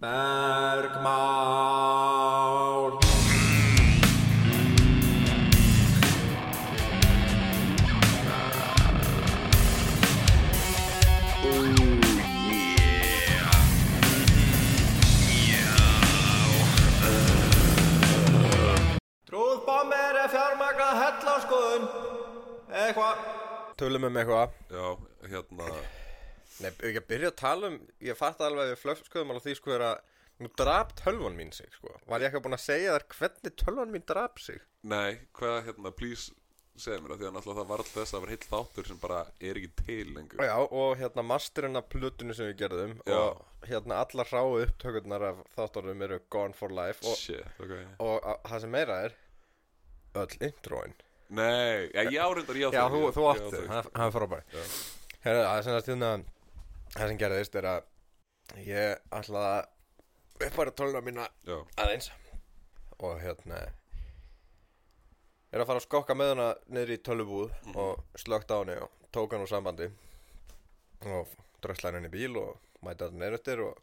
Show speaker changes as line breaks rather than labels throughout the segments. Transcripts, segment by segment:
Bergmál. Trúðbomber er fjármagnað hellaskoðun Eitthvað. Tölum um eitthvað
Já, hérna
Nei, ef ekki að byrja að tala um Ég fatt alveg að við flöfskuðum alveg því sko er að Nú drap tölvan mín sig sko. Var ég ekki búin að segja þér hvernig tölvan mín drap sig?
Nei, hvað, hérna, please segja mér það Því að náttúrulega það var alltaf þess að það var heill þáttur sem bara er ekki til lengur.
Já, og hérna masterinn af plutinu sem við gerðum
Já.
Og hérna allar ráu upptökurnar af þáttunum eru gone for life Og,
Shit, ok.
og að, það sem meira er Öll introin.
Nei, já, ég árindar ég á
Já, þú, þú
ég á
átti,
þau,
það er frábært
Já.
Herra, það er sem að hérna Það sem gerðist er að Ég ætlaði að uppæra töluna mína
Já,
aðeins Og hérna Er að fara að skokka með hana niður í tölvubúð Og slögt á henni og tók hann úr sambandi Og drösla henni í bíl og mæta hann neyruttir og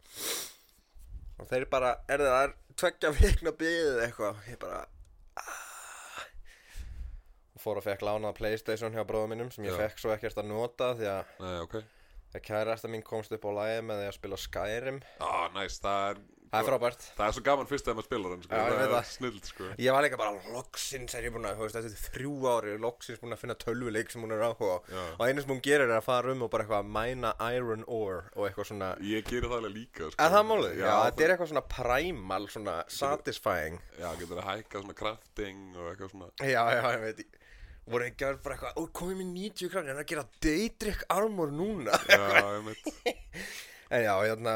Og þeir bara, er það er tveggja vikna bíðið eitthvað Ég bara ah. Og fór og fekk lánað Playstation hjá bróðum mínum Sem ég
Já.
fekk svo ekkert að nota Því að
nei, ok
þegar kærasta mín komst upp á lagi með því að spila Skyrim.
Á, næst, það er
Það er frábært.
Það er svo gaman fyrst þegar maður spilar hann, sko. Það er
það.
snild, sko.
Ég var líka bara loksins er ég búin að, þetta er þrjú ári loksins búin að finna tölvuleik sem hún er áhuga
Já.
og einu sem hún gerir er að fara um og bara eitthvað mæna iron ore og eitthvað svona
Ég gerir það alveg líka, sko.
Er það málið? Þetta er eitthvað svona primal, svona satisfying.
Já, getur að hækka svona crafting og eitthvað svona
Já, já, ég veit. ég voru ekki að bara eitthvað, ó, komið mér 90 krann en að gera Daedric armor núna.
Já, ég veit
En já, hérna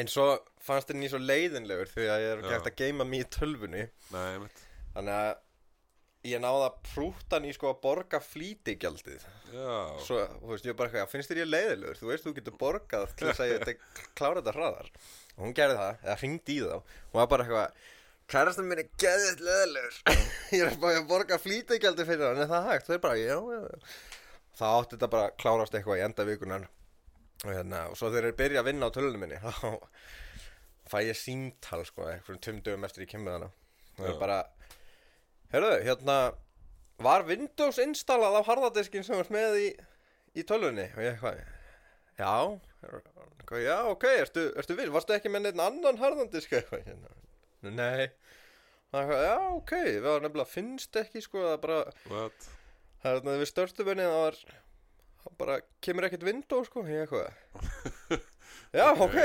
En svo fannst henni svo leiðinlegur því að ég er ekki
Já.
hægt að geima mig í tölvunni.
Nei, ég veit
Þannig að ég náði að prúta hann í sko að borga flýtigjaldið.
Já,
Svo, þú veist, ég bara eitthvað, finnst þér ég leiðilegur? Þú veist, þú getur borgað til þess að ég þetta klára þetta hraðar. Og hún gerði það, eða hringdi í þá. Hún var bara eitthvað, kærastan minn er geðið leiðilegur Ég er bara að borga flýtigjaldið fyrir hann, er það hægt? Það er bara, já, já, Það átti þetta bara að klárast eitthvað í enda vikunar Og hérna, og svo þegar ég byrja að vinna á tölunum minni Þá fæ ég síntal, sko, eitthvað tveim dögum eftir ég kemur hana Og það er bara, heyrðu, hérna Var Windows installað á harðadiskin sem var með í, í tölvunni? Og ég eitthvað, já, já, ok, ertu, ertu viss? Varstu ekki með neitt annan harðadisk eitthvað? Hérna, Nei, og eitthvað, já, ok, við varum nefnilega finnst ekki, sko, það bara,
what?
það er þannig við störstu benni, það var, það bara kemur ekkert Windows, sko, ég eitthvað, já, ok,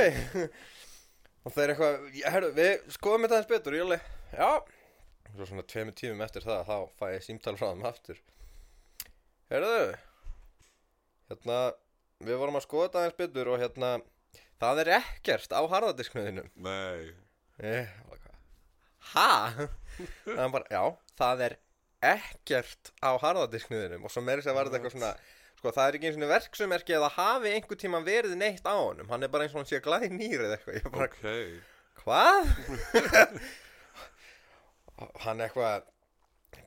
og þeir eitthvað, já, herru, við skoðum þetta aðeins betur, ég alveg, já, og svo svona tveimur tímum eftir það, þá fæ ég símtal frá þeim aftur, herruðu, hérna, við vorum að skoða þetta aðeins betur og hérna, það er ekkert á harðadisknuðinum.
Nei.
Ég, Hæ? Já, það er ekkert á harðadisknuðinum og svo meiri sér var þetta eitthvað svona sko það er ekki eins og verksumerki að það hafi einhver tíma verið neitt á honum. Hann er bara eins og hann sé glæði nýr eða eitthvað. Bara,
Ok.
hvað? hann eitthvað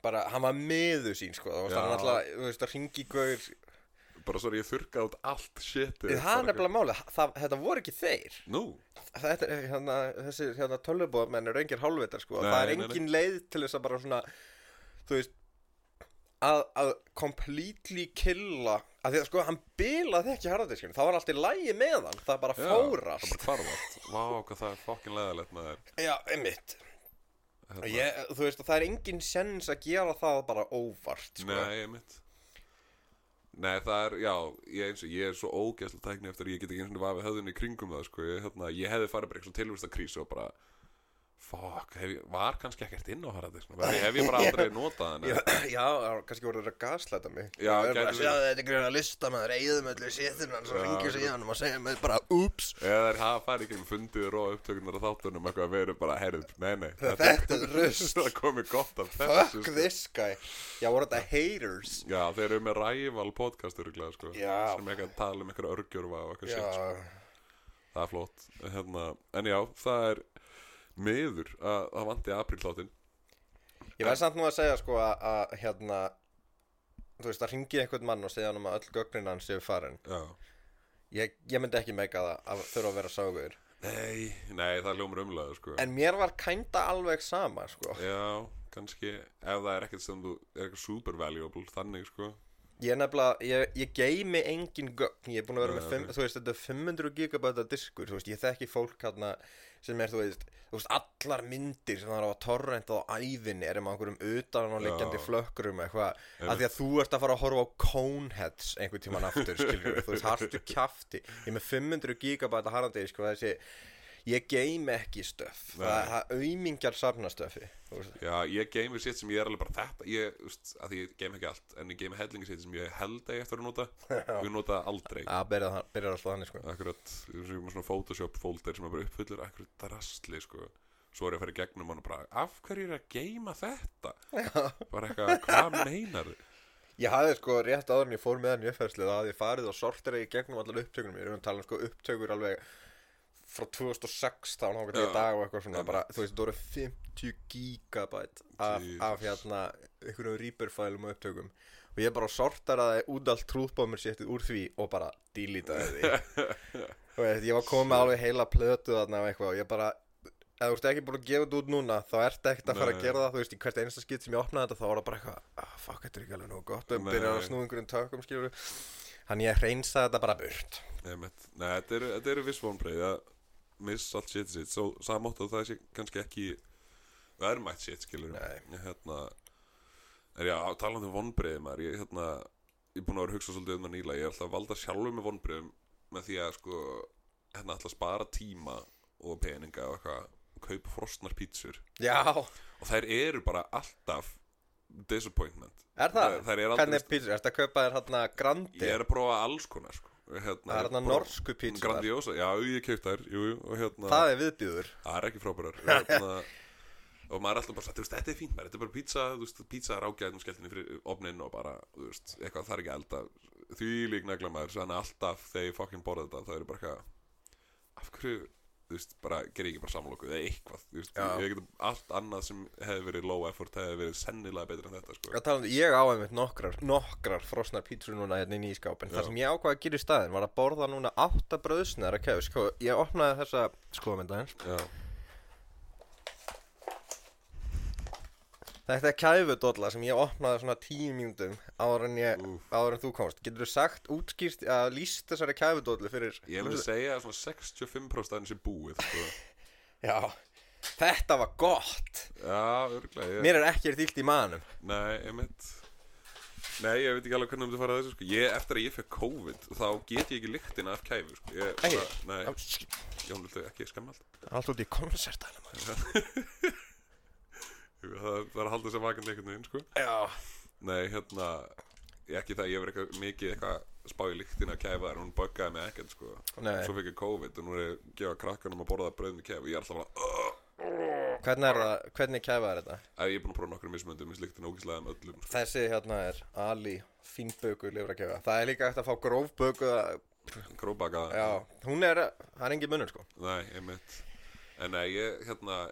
bara, hann var miður sín sko. Það var alltaf, þú veist, að ringi gaur
Bara svo er ég þurrka út allt shitið
það er nefnilega máli, það, þetta voru ekki þeir.
Nú,
þetta, er, hérna, þessi hérna, tölvubóðmenn eru engir hálfvitar sko.
Nei,
það er
nei, nei.
engin leið til þess að bara svona þú veist að, að completely killa að því að sko hann bilaði ekki harðadiskinu það var allt í lægi með hann. Það bara fórast.
Það bara hvarfast. Vá, hvað það er fokkin leðalegt með þér.
Já, einmitt.
Hérna.
ég, þú veist það er engin sens að gera það bara óvart sko.
Nei, mitt Nei, það er, já, ég, eins og, ég er svo ógæslega tækni eftir að ég get ekki eins og vafið höfðinu í kringum það, sko, ég, hérna, ég hefði farið bara eitthvað tilvist krísu og bara ég, var kannski ekkert inn á harðadisknum, hef, ég bara aldrei notað hann
já, já, kannski voru þetta að gaslæta mig.
Já,
Það er bara að sjá þetta er grunna lista maður eigðum öllu séttin hann svo ringir sig í hann og segja mig bara ups
eða hafa farið ekki um fundið og upptökunar á þáttunum eitthvað að veru bara, heyrðu, nei, nei
Þetta er rusl.
það komið gott af þessu
fuck
sko.
this guy. Já, voru þetta haters?
Já, þeir eru með ræval podcast öruglega, sko. Sem ekki að tala um eitthvað örgjörfa og eitthvað shit, sko. Það er flott. Hérna, En já, það er miður að það vanti aprílþáttin
Ég verð samt nú að segja sko að, að hérna Þú veist að ringi einhvern mann og segja hann um að öll gögnin hans séu farin. Ég, ég myndi ekki meika það að þurfa að vera ságur
Nei, nei, það hljómar umlega sko.
En mér var kænda alveg sama, sko.
Já, kannski Ef það er ekkert sem þú er eitthvað super valuable Þannig sko.
Ég nefnilega, ég, ég geymi engin gögn. Ég er búin að vera með, fimm,
ok.
þú veist, þetta er 500 gigabæta diskur Þú veist, ég þekki fólk hérna sem er, þú veist, þú veist, allar myndir sem það er á torrent á ævinni er um einhverjum utan og liggjandi
Já.
flökkurum eitthvað, af því að þú ert að fara að horfa á Coneheads einhvern tíman aftur, skilur þú veist, hartu kjafti ég með 500 gigabæta harandi, sko, þessi ég geymi ekki stöf. Það, það auðmingjar safnastöfi.
Já, ég geymi sitt sem ég er alveg bara þetta Ég, veist, að því ég geymi ekki allt En ég geymi hellingi sitt sem ég held að ég eftir að nota. Og ég nota aldrei.
Að byrja, að slá þannig, sko.
Akkurat, ég er svona Photoshop folder sem er bara uppfullur Akkurat það rastli, sko. Svo er ég að fara í gegnum hann og bara Af hverju er að geyma þetta? Bara eitthvað, hvað meinar
Ég hafði sko rétt áður en ég fór með hann í uppfærslu þá hafði ég farið og sortera í gegnum allar upptökunum ég er um að tala um sko upptökur alveg frá 2016 þá til í dag og eitthvað svona. Bara, þú veist, það voru 50 gigabæt af, af hérna einhverjum Reaper-fælum og upptökum. Og ég bara sorteraði út allt trúðbómur séttið úr því og bara deletaði því. Og veist, ég var komið alveg heila plötu þarna og eitthvað og ég bara ef þú ert ekki búin að gefa þetta út núna þá ert ekkert að fara að gera það. Þú veist, í hvert einasta skipt sem ég opnaði þetta þá var það bara eitthvað ah, fuck, þetta er ekki alveg nógu gott. Og
Nei.
byrja að snúa einhverjum tökum skilur hann ég hreinsaði þetta bara burt.
Nei, þetta eru, eru viss vonbreið að miss allt shit sitt Svo samátt að það sé kannski ekki verðmætt shit, skilur. Ég, hérna Er já, talandi um vonbreið maður Ég, hérna, ég er búin að vera að hugsa svolítið um það nýla Ég er alltaf að valda sjálfur með vonbreiðum Með því að, sko, hérna, alltaf spara tíma Og peninga og eitthvað Og kaupa frostnar pítsur.
Já,
Og þær eru bara alltaf Disappointment.
Er það?
Þær eru aldrei
hvernig pítsur, ertu að kaupa þér hérna grandi?
Ég er að prófa alls konar, sko hérna,
það er hérna norsku pítsur
Grandiosa, já, ég keipt þær, jú, og hérna
það er viðbjöður
Það er ekki frábærar. Hérna, Og maður er alltaf bara veist, þetta er fínt maður, Þetta er bara pizza, veist, pizza er ágæðin Skeltinni fyrir opnin og bara, þú veist Eitthvað það er ekki elda. Því lík negla maður, þannig að alltaf þegar ég fucking borða þetta Það er bara eitthvað Af hverju, þú veist, bara ger ég ekki bara samlokuð Eða eitthvað, þú veist,
Já.
ég getum Allt annað sem hefði verið low effort Hefði verið sennilega betur en þetta, sko.
Ég, talandi, ég á einmitt nokkrar, nokkrar frosnar pítsur núna hérna inn í skápin
Já.
Það sem ég ákvað að gera í staðin var að borða núna átta bröðsnæðar að kæfu sko, Ég opnaði þessa skoðmyndaðins
Já,
Þetta er kæfudólla sem ég opnaði svona tíu mínútum áður en, ég, áður en þú komst. Getur þú sagt, útskýrt, að lýst þessari kæfudóllu fyrir
ég myndi segja að svona 65% aðeins er búið, sko.
Já, þetta var gott.
Já, örglega, ég
Mér er ekkert illt í manum
Nei, einmitt. Nei, ég veit ekki alveg hvernig um þetta fara að þessu sko. ég, Eftir að ég fekk COVID Þá get ég ekki lyktina af kæfu sko. ég,
Ekki?
bara, Nei, ekki skemma allt.
Allt út í koncertælum
Jú, Það er að halda þess að vakandi einhvern veginn sko.
Já
Nei, hérna Ekki það, ég verið eitthvað mikið eitthvað spá í lyktina af kæfu þar Hún buggaði mig ekkert sko.
Nei.
Svo fekk ég COVID og nú er ég að gefa krakkanum að borða brauð með kæfu Ég er alltaf bara uh,
Hvernig er það, hvernig kæfa er þetta?
að Ég er búin að prófa nokkur mismöndum Ég lyktina ógæslega með öllum sko.
Þessi hérna er Ali fínböku lifrakæfa Það er líka eftir að fá grófböku
Króbaka
Já, hún er, það er engin munur sko
Nei, einmitt En nei, ég, hérna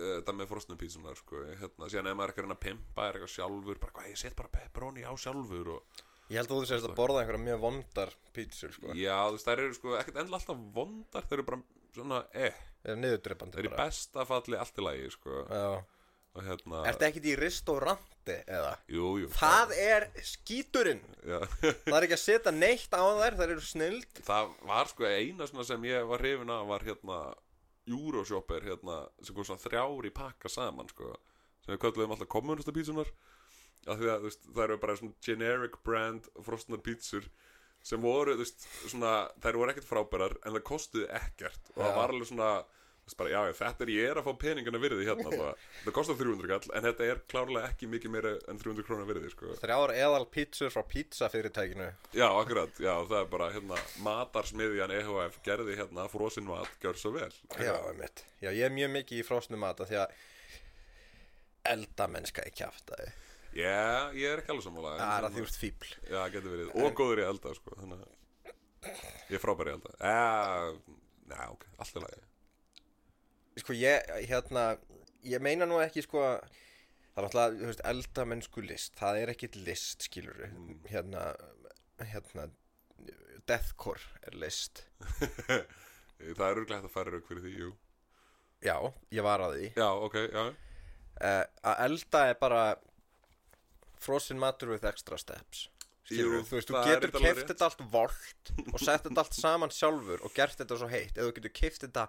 Þetta með frostnum pítsunar, sko. Hérna, síðan ef maður er ekki að að pimpa Er eitthvað sjálfur, bara hvað, ég set bara pepperoni á sjálfur Og,
Ég held að þú sést að borða einhverja mjög vondar pítsur sko.
Já, þú veist, þær eru sko Ekkert endilega alltaf vondar, þær eru bara svona, eh.
Það er niðurdreipandi
Þær eru í besta falli allt í lagi, sko.
Já.
Og hérna,
Ertu ekkert í restauranti eða?
jú, jú
Það er skíturinn.
Já,
Það er ekki að setja neitt á þær, þær eru snild
það var sko eina svona sem ég var hrifin af Var hérna, Euroshopper, hérna Sem kom svona þrjár í pakka saman, sko Sem við kölluðum alltaf kommunista pítsunar af því að veist, það eru bara svona generic brand frostnar pítsur sem voru, þú veist, svona þær voru ekkert frábærar en það kostuði ekkert og það var alveg svona bara, já, þetta er, ég er að fá peningana virði hérna það, það kostar 300 kall en þetta er klárlega ekki mikið meira en 300 krónar virði, sko.
Þrjár eðal pítsur frá pizzafyrirtækinu.
Já, akkurat, já, það er bara, hérna matarsmiðjan EHF gerði hérna frosinn mat, gjör svo vel.
Já, einmitt. Já, ég er mjög mikið í frosnum mata því að eldamennska í kjaftaði
já, ég er ekki alveg sammála.
Það er að því úr fíbl
Já, getur verið, og góður að elda sko, ég er frábær í að elda. Já, ok, allt er lagi
Sko ég, hérna Ég meina nú ekki sko Það er alltaf, þú veist, eldamennsku list Það er ekkit list, skilur Hérna, hérna Deathcore er list.
Það er örglega hægt að færa rauk fyrir því, jú.
Já, ég var að því.
Já, ok, já.
Uh, Að elda er bara Frozen matur with extra steps. Skilur
Jú,
þú veist, þú getur
rétt.
þetta allt volt og sett þetta allt saman sjálfur og gert þetta svo heitt. Eða þú getur keift þetta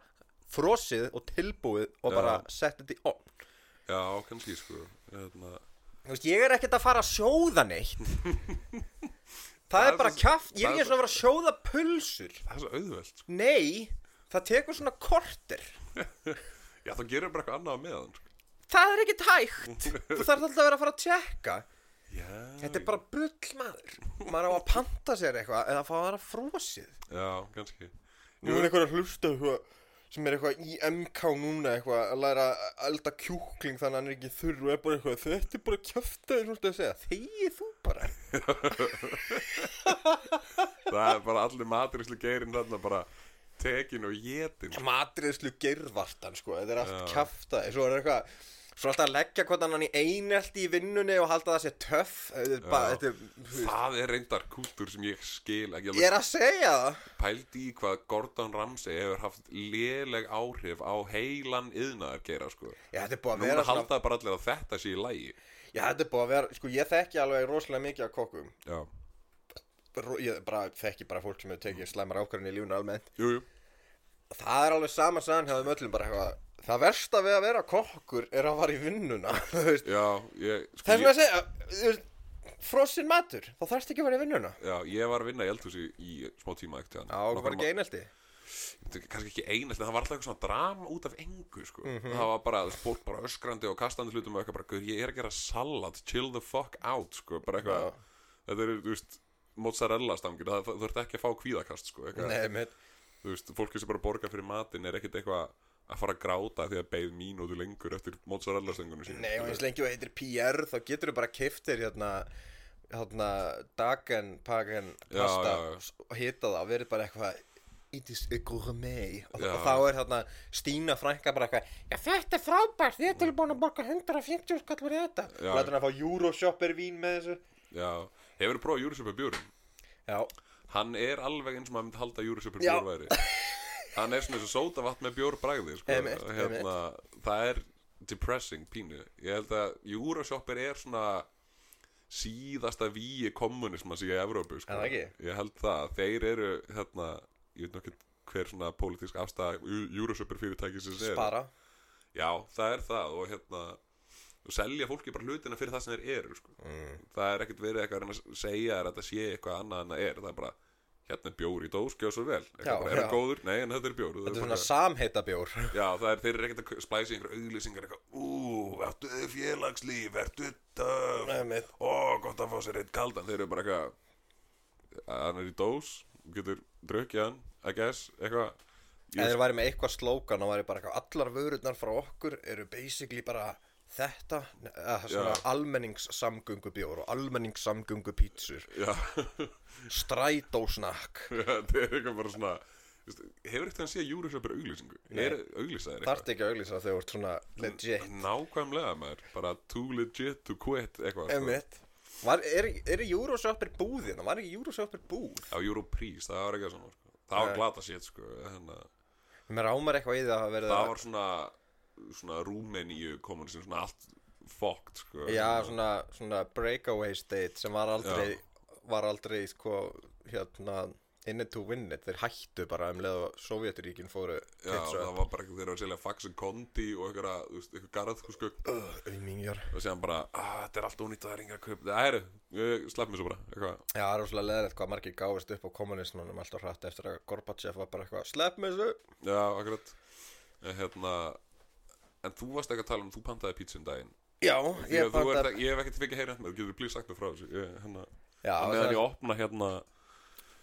frosið og tilbúið og bara sett þetta í opn
Já, kannski, sko. Hérna,
Þú veist, ég er ekkert að fara að sjóða neitt. Það
Það
er bara kjaft, ég er ekki eins og að fara að sjóða pulsur.
Það er svo auðvelt, sko.
Nei, það tekur svona korter.
Já, þá gerir bara eitthvað annað á meðan, sko.
Það er ekki tækt Þú þarf alltaf að vera að fara að tjekka
Já
Þetta er bara bull maður. Maður á að panta sér eitthvað eða að fá að vera frosið.
Já, kannski.
Nú er eitthvað að hlusta eitthvað sem er eitthvað í MK núna eitthvað að læra að elda kjúkling þannig að hann er ekki þurr og er bara eitthvað þetta er bara kjöftaði svona að segja þegið þú bara
Það er bara allir maturislu geirinn þarna bara tekin og jetin sko.
matriðslu gerðvartan sko þetta er allt
Já.
kjaftaði svo er eitthvað svo alltaf að leggja hvort annan í einelti í vinnunni og halda það sé töff.
Það er reyndar kúltúr sem ég skil ekki
ég er að segja það.
Pældi í hvað Gordon Ramsay hefur haft léleg áhrif á heilan yðnaðar gera sko.
já þetta er búið að
Núna
vera svona,
halda bara allir að þetta sé í lægi
já þetta er búið að vera sko ég þekki alveg rosalega mikið af kokkum.
Já,
ég bara þekki bara fólk sem hefur tekið slæmar ákvarðin í lífunu almennt.
Jú, jú.
Það er alveg sama hjá þeim öllum bara eitthvað það versta við að vera kokkur er að fara í vinnuna það er svona að segja frossin matur, þá þarfst ekki að fara í vinnuna.
Já, ég var að vinna í eldhúsi í smá tíma ekkert
já, það var ekki einelti.
Kannski ekki einast en það var alltaf eitthvað svona drama út af engu sko.
Mhm.
það var bara, þú veist, fólk bara öskrandi og kastandi hlutum og eitthvað bara, "Guð, ég er að gera salat chill the fuck out, sko, bara eitthvað.
Já.
þetta er, þú veist, mozzarella stangir það, ert ekki að fá kvíðakast, sko eitthvað,
nei,
þú veist, fólki sem bara borga fyrir matinn er ekkit eitthvað að fara að gráta því að beið mínútu lengur eftir mozzarella stangunum sín
nei og eins lengi og heitir PR þá getur þú bara kiftir hérna hérna dagen, pagen pasta
já, já.
og hita það og verið bara eitthvað it is a gourmet. Og, og þá er hérna Stína frænka bara eitthvað já þetta er frábært, þið er tilbúin að borga 150 skall fyrir þetta.
Já.
og lætur hann að fá Euroshopper vín með þessu.
Já, hefur þú prófað Júrisöpur bjúrin
já,
hann er alveg eins og maður myndi halda
Já.
bjór væri hann er svona eins og sótavatn með bjórbræði sko. Hérna, það er depressing pínu ég held að Júrisöpur er svona síðasta víi kommunisma sig í Evrópu sko. Ég held það, þeir eru hérna, ég veit nokkið hver svona pólitísk afstæð Júrisöpur fyrirtækisins er
spara
Já, það er það og hérna og selja fólki bara hlutina fyrir það sem þeir eru sko.
mm.
það er ekkert verið eitthvað að segja að þetta sé eitthvað annað en það er það er bara, hérna er bjór í dós, gjóð svo vel.
Já,
bara, er það góður? Nei, en þetta er bjór
Þetta er svona samheita bjór.
Já, það er, þeir ekkert að splæsa í einhverja auglýsingar ú, ertu þið félagslíf ertu töf ó, gott að fá sér eitt kaldan. Þeir eru bara eitthvað hann er í dós, getur drukkið hann I guess, eitthvað.
Ef þeir væri með eitthvað slókan og væri bara eitthvað Allar vörurnar frá okkur eru basically bara þetta eða svona
Já.
almenningssamgöngu bjór og almenningssamgöngu pítsur
Já,
strætósnakk
þetta er eitthvað bara svona hefur eitthvað að sé Júrisöpur auglýsingu
Nei.
er auglýsaðir
Þarft ekki að auglýsa þegar þú ert svona legit
nákvæmlega maður, bara too legit to quit eitthvað sko.
Emitt Var, er, er Euroshopper búðin? Var ekki Euroshopper búð?
á Europrís, það var eitthvað svona sko. það var glata sétt sko. þannig að
Mér rámar eitthvað í það að verða
það var svona svona Rúmeníu kommunism svona allt fokkt sko.
Já, svona, svona breakaway state sem var aldrei var aldrei sko hérna in it to win it, þeir hættu bara um leið og Sovjeturíkin fóru
Já, það var bara eitthvað þeir eru að selja Faxen Kondi og eitthvað, garð sko,
auðmingjar
og séðan bara, að þetta er allt ónýtt og það er enga kaup það er, ég slepp mér svo bara eitthvað,
Já, það er rosalega leðilegt hvað margir gáfist upp á kommunismunum alltaf hratt eftir að Gorbachev var bara eitthvað slepp með þessu
já, akkurat. Hérna en þú varst ekki að tala um, þú pantaði pítsun daginn.
Já, ég
að
bara
ert, ég hef ekkert fikið heyra með, þú getur blíð sagt mér frá þessu? Ég, hérna,
Já,
og meðan
það-
ég opna hérna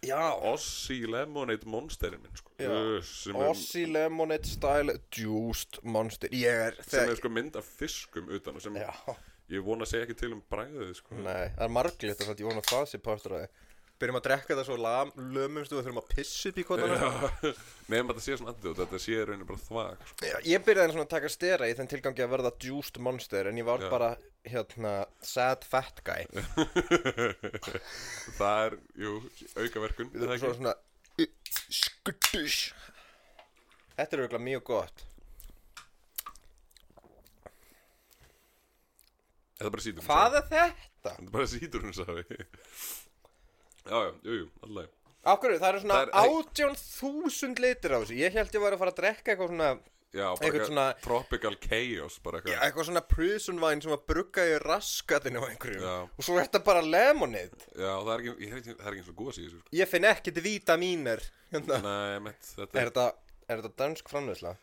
já.
Ossi Lemonade Monsterinn minn sko, uh, sem, er,
Ossi Lemonade Style Juiced Monster. Ég er
sem er sko mynd af fiskum utan og sem
Já,
ég vona að segja ekki til um bræðið sko.
nei, það er marglitt og ég vona að það sé partur af þið Byrjum að drekka það svo lam, lömumstu og þurfum að pissa upp í kvotana
að þetta sé svona andið þetta sé raunin bara þvag sko.
Já, ég byrjaði svona að taka stera í þenn tilgangi að verða juiced monster en ég var
Já.
bara hérna sad fat guy
það er, jú, aukaverkun er það
svo
ekki?
svona Þetta er auðvitað mjög gott
Þetta er bara sítur
Hvað er þetta?
Þetta er bara sítur hún sagði Já, já, jú, jú, alltaf
Ákveður, það eru svona
Það er-
átján þúsund litir á þessu. Ég held ég var að fara að drekka eitthvað svona
Já, bara
Eitthvað
eitthvað
svona-
Tropical chaos, bara eitthvað.
Eitthvað svona prison wine sem að brugga í raskatinu á einhverjum.
Já.
Og svo er þetta bara lemonade.
Já, það er ekki, ég hef ekki, það er ekki eins og góðs í þessu sko.
Ég finn ekkert vítamínir hérna.
Nei, meint, þetta
Er þetta, er þetta dansk framleysla?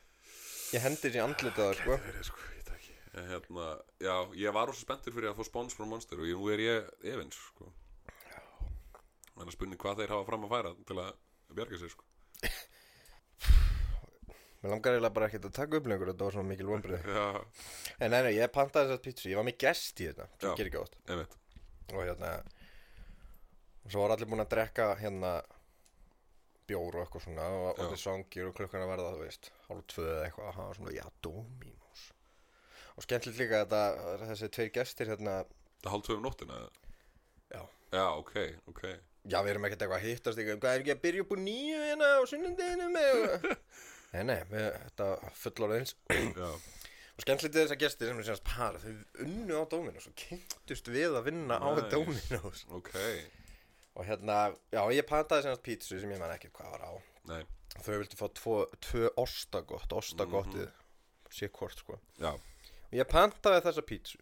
Ég hendi þessi andlitið á það, sko.
Verið, sko, ég veit ekki. En, hérna, Já, ég var rosa spenntur fyrir að fá spons frá Monster og ég, nú er ég efins, sko Þannig að spurning hvað þeir hafa fram að færa til að bjarga sér, sko.
Mér langar eiginlega bara ekkert að taka upp lengur Þetta var svona mikil vonbrið En nei, nei, ég pantaði þessar pítsu Ég var með gest í þetta
Já.
Sem gerir ekki
veit
Og hérna Og svo var allir búin að drekka hérna Bjór og eitthvað svona Og allir svangir og klukkan að verða, þú veist Hálf tvö eða eitthvað Það var svona, já, Dominos. Og skemmtilegt líka þetta Þessi tveir gestir hérna
Það hálf tvö um nóttina?
Já.
Já, ok, ok
Já, við erum ekkert eitthvað að hittast eitthvað. Hvað er ekki að byrja upp úr nýju hérna á sunnundinu með Nei, nei, við, þetta fullorðins. Og skemmtilegt þess að gestir sem er sérst par Þau unnu á Dominos og kynntust við að vinna á
Nice.
Dominos
ok.
Og hérna, já, ég pantaði sérst pítsu sem ég man ekki hvað var á.
Nei,
Þau vildu fá tvo, tvö ostagott, ostagottið sé hvort, sko.
Já,
Og ég pantaði þessa pítsu.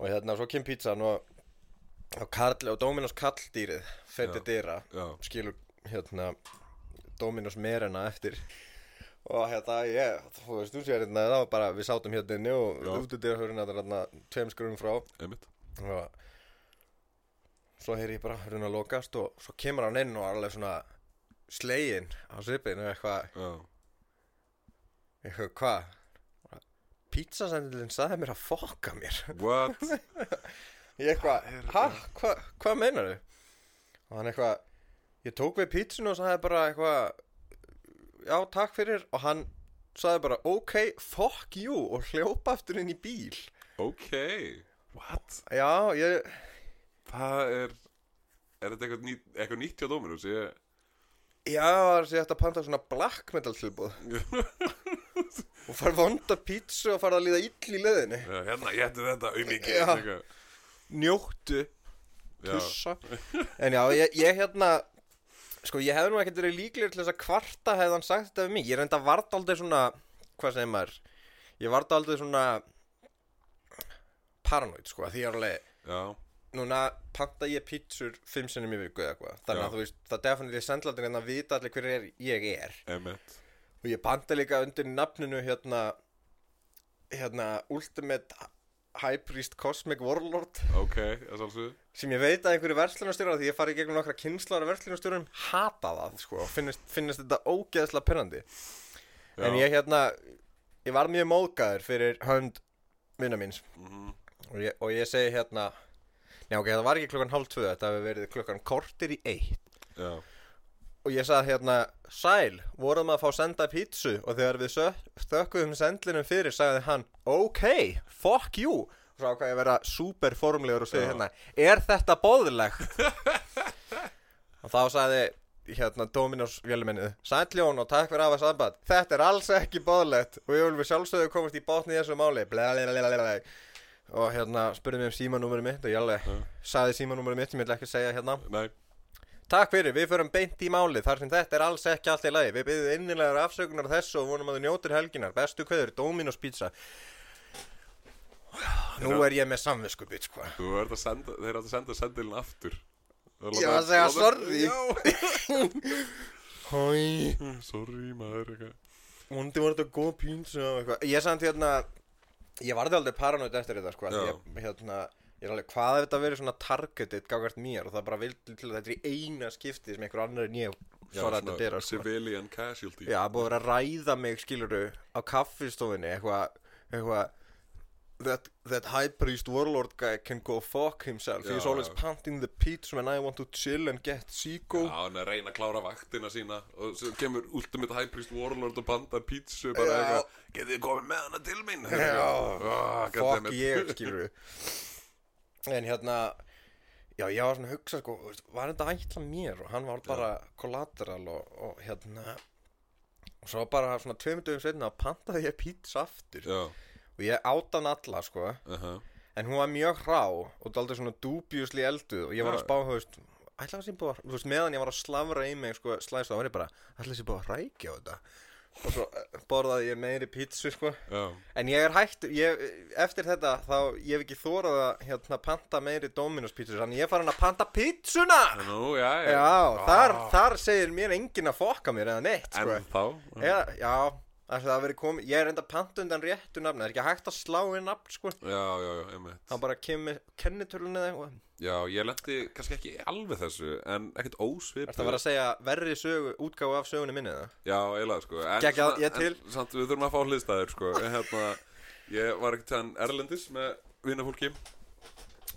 Og hérna, svo kem pítsan og og, Dominos kalldýrið dyra
já.
skilur hérna Dominos merina eftir. Og hérna ég, þú veist, þú sér hérna það var bara, við sátum hérna inni og
Já.
út út dyrahöruna þetta er hérna tveim skrurum frá.
Einmitt.
Og svo heyri ég bara höruna lokast og svo kemur hann inn og alveg svona slegin á svipinu eitthvað, eitthvað, hvað? Pizzasendilinn sagði mér að fokka mér.
What?
ég eitthvað,
Hvað
hæ, hvað hva meinar og hann eitthvað ég tók við pizzinu og sagði bara eitthvað já, takk fyrir. Og hann sagði bara, ok, fuck you og hljópa aftur inn í bíl.
Ok, what?
já, ég,
Það er Er þetta eitthvað, ný, eitthvað nýtt hjá Dominus? Ég,
já, það er sér að panta svona black metal tilbúð og fara vonda pizzu og fara að líða ill í leðinni
Já, hérna, ég ætti þetta auðviki
Já. Njóttu,
Já,
pussa. En já, ég, ég hérna sko, ég hefði nú ekkert verið líklegir til þess að kvarta hefði hann sagt þetta við mig, ég reynda vart aldrei svona, hvað segir maður? Ég vart aldrei svona paranoid, sko, því ég er alveg
já,
núna panta ég pítsur fimm sinnum í viku eða eitthvað. Þannig
Já.
að þú veist, það definitely sendlandin en að vita allir hver er, ég er.
Emitt
og ég panta líka undir nafninu hérna hérna Ultimate High Priest Cosmic Warlord.
Ok, það er svolítið
sem ég veit að einhverju verslunarstjórar því ég farið gegnum nokkra kynnslóra verslunarstjórum hata það sko og finnist, finnist þetta ógeðslega pyrrandi en ég hérna ég var mjög móðgæður fyrir hönd minna míns.
Mm
og ég, og ég segi hérna Nei, ok, það var ekki klukkan hálf tvö, þetta hefur verið klukkan kortir í eitt.
Já,
og ég sagði hérna, sæl, vorum að fá senda pítsu. Og þegar við þökkuðum sendlinum fyrir sagði hann, ok, fuck you. Og svo ákvað ég að vera super formlegur og segja
Já.
hérna, er þetta boðlegt? og þá sagði hérna Dominos vélumennið, sæl Jón og takk fyrir afa samband, þetta er alls ekki boðlegt. Og ég vil við sjálfsögðu komast í bátni í þessu máli, blablabla og hérna spurði mig um símanúmerið mitt og ég alveg sagði símanúmerið mitt sem ég ætla ekki segja hérna.
Nei,
Takk fyrir, við förum beint í málið þar sem þetta er alls ekki allt í lagi. Við byrðum innilegar afsökunar þessu og vonum að þú njótir helginar. Bestu kveður, Dominos pizza. Nú er ég með samviskubit, sko.
þú verður að senda Þeir eru að senda sendilin aftur
Ég var að segja sorry.
Já,
Hæ,
sorry maður eitthvað
vondi var þetta góð pizza og eitthvað. Ég samt hérna, ég varði aldrei paranoid eftir þetta, sko.
Já.
Ég, hérna, ég er alveg, hvað ef þetta verið svona targeted gagvart mér og það bara vildi til að þetta er í eina skipti sem einhver annar en ég
Já,
svaraði þetta dyra, sko.
Civilian casualty
Já, búið að vera að ræða mig, skiluru, á kaffistofinni, eitthvað, eitthvað, that, that high priest warlord guy can go fuck himself.
Já,
He's always
já.
panting the pizza when I want to chill and get seago.
Já, hann er að reyna að klára vaktina sína og svo kemur Ultimate High Priest Warlord og bandar pítsu bara
Já.
eitthvað Getið komið með hana til mín?
Já.
ah,
fuck ég, skiluru. En hérna, já, ég var svona að hugsa, sko, var þetta ætla mér? Og hann var bara collateral og, og hérna, og svo bara svona tveimur dögum setna pantaði ég pizza aftur.
Já,
og ég átt hann alla sko.
Uh
en hún var mjög hrá og dálítið svona dubjusli elduð og ég var
Já.
að spá, þú veist ætla að sé búið að, þú veist, meðan ég var að slavra í mig sko, slæst, þá var ég bara, ætla að sé búið að rækja á þetta og svo eh, borðaði ég meiri pítsu sko.
Já,
en ég er hægt, ég, eftir þetta þá, ég hef ekki þórað að hérna panta meiri Dominos pítsu, þannig ég er farin að panta pítsuna
nú, já, já.
Já, þar,
Ah,
þar segir mér enginn að fokka mér eða neitt sko.
En þá
Já, já, komið Ég er enda pant undan réttu nafni Það er ekki hægt að slá inn nafn, sko.
Já, já, já, einmitt.
Það bara kemur kennitölun eða eitthvað.
Já, ég lendi kannski ekki alveg þessu En ekkert ósvip
Það var að segja verri sögu, útgáfu af sögunni minni það
Já, eiginlega sko. En,
ég til.
En samt við þurfum að fá hliðstæður sko. En hérna, ég var ekkert þann Erlendis með vinnafólki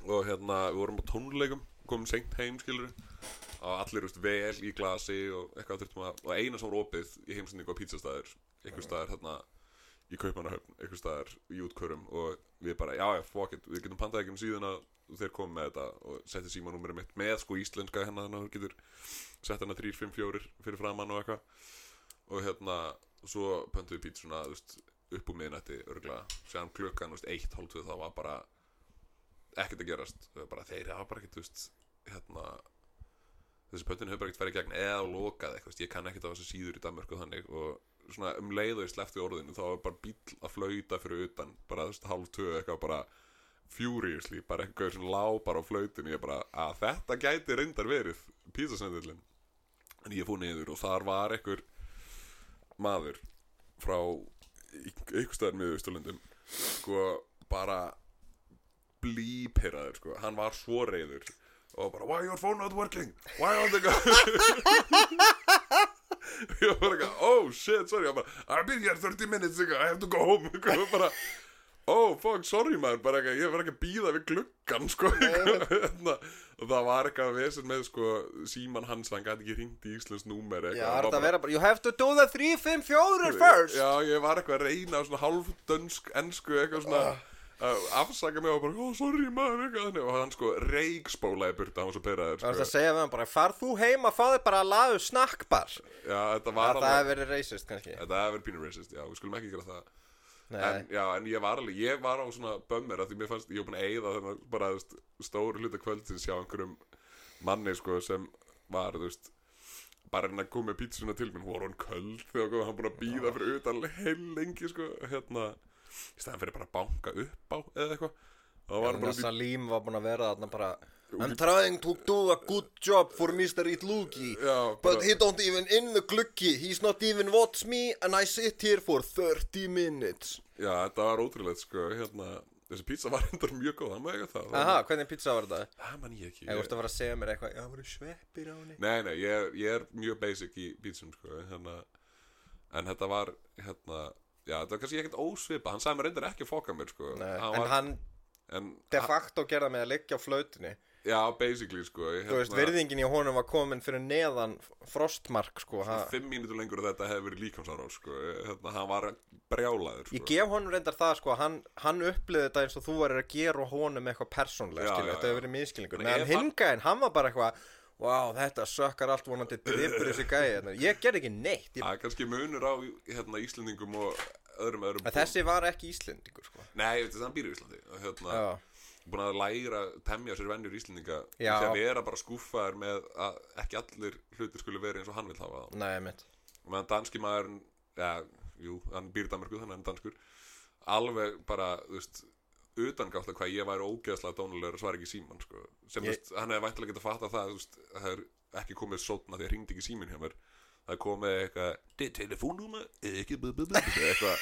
Og hérna, við vorum á tónleikum Komum seint heim, skilur Og allir, veist, vel í glasi Og eitthvað þurftum að Og eina sem var opið í heimsendingu á pizzastæður Einhver staðar hérna Í Kaupmannahöfn, einhver staðar í útkjörum Og við bara, já, já, fuck it Við getum pantað ekki um síðan að þeir komum með þetta Og setti símanúmerið mitt með sko íslenska hérna Þannig að þú getur sett hana 3, 5, 4 fyrir framann og eitthvað. Og hérna svo pöntum við pítsuna þú veist, upp úr miðnætti örgulega séðan klukkan þú veist, eitt, hálf, tvö þá var bara ekkert að gerast. Bara, þeir hafa bara ekkert þú veist, hérna þessi pöntin hefur bara ekkert farið í gegn eða lokað eitthvað, ég kann ekkert á þessu síður í Danmörku þannig og svona um leið og ég sleppti orðinu þá var bara bíl að flauta fyrir utan bara þú veist, hálf tvö eitthvað bara furiously, bara eitthvað sem lá bara á flautinu, ég bara, að þetta gæti reyndar verið pítsasendillin en ég fór niður og þar var einhver maður frá einhver staðar með Ísturlundum sko bara blíperaður sko, hann var svo reyður og bara, why your phone not working? Why aren't they ég var bara eitthvað, oh shit, sorry. Bara, I've been here 30 minutes ago, I have to go home. Og bara, oh fuck, sorry maður. Bara eitthvað, ég var ekki að býða við gluggan sko, hérna, og það var eitthvað vesen með sko, síman hans hann gæti ekki hringt í Íslands númer
Já,
eitthvað,
það er
hann var
þetta að
bara-
vera bara You have to do the 3, 5, 4 first.
Já, ég var eitthvað að reyna á svona hálf dönsk, ensku, eitthvað svona
Ah.
Að afsaka mig og bara, ó, sorry maður, eitthvað og hann sko reikspólaði burt hann var svo
Það er
sko.
að segja við hann bara Far þú heim að fá þig bara að laðu snakkbar.
Já, þetta
Það
var
það hefur
alveg,
verið racist kannski.
Þetta hefur verið pínur racist, já, við skulum ekki gera það. En, já, en ég var alveg, ég var á svona bömmir að því mér fannst, ég var búin að eyða þannig bara, veist, stóru hluta kvöldsins hjá einhverjum manni, sko, sem var, þú veist bara hann að koma með pítsuna til minn, voru hann köld þegar hann búin að býða fyrir utan heil lengi, sko, hérna í staðan fyrir bara að banka upp á eða eitthvað og það var bara út í
Salim var búin að vera þarna bara I'm trying to do a good job for Mr. Itlugi But he don't even in the gluggi He's not even watch me And I sit here for 30 minutes
Já, þetta var ótrúlegt sko, hérna, þessi pizza var endar mjög góð, það eiga það.
Aha, hvernig pizza var þetta?
Það man ég ekki.
Ég vorst að vera að segja mér eitthvað Já, það voru sveppir á henni
Nei, nei, ég, er- ég er mjög basic í pizzum, sko, hérna, en þetta var, hérna, já, þetta var kannski ekkert ósvipa, hann sagði mér reyndar ekki að fokka mér, sko.
Nei,
Hann
En
var,
hann
en,
de facto gerða með að liggja á flautinni
já, basically, sko, ég,
Þú veist, virðingin í honum var komin fyrir neðan frostmark, sko ha.
Fimm mínútur lengur þetta hefði verið líkamsára, sko, hérna, hann var brjálaður, sko.
Ég gef honum reyndar það, sko Hann, hann upplýði þetta eins og þú varir að gera honum eitthvað persónlega, Þetta hefur verið miskilningur Meðan hingæðin, hann var bara eitthvað Vá, þetta sökkar allt vonandi dripur þessi gæði hérna." Ég gerði ekki neitt. Ég,
Það er kannski munur á, hérna, Íslendingum og öðrum öðrum.
En Þessi var ekki Íslendingur, sko.
Nei, ég þess að hann býr í Íslandi, og hérna,
Já,
búin að læra temja sér vennjur Íslendinga til að vera bara skúffaður með að ekki allir hlutir skulle vera eins og hann vil hafa það.
Nei, mitt
og meðan danski maðurinn ja, jú, hann býr í Danmarku þannig að hann er danskur alveg bara, þú veist utangátt að hvað ég væri ógeðslega dónulegur að svara ekki síman sko. sem,
Ég-
veist, hann hefði væntilega getað fatta það veist, það er ekki komið sótna því að hringdi ekki símin hjá mér. Það komið eitthvað det telefónúma, ekki eitthvað.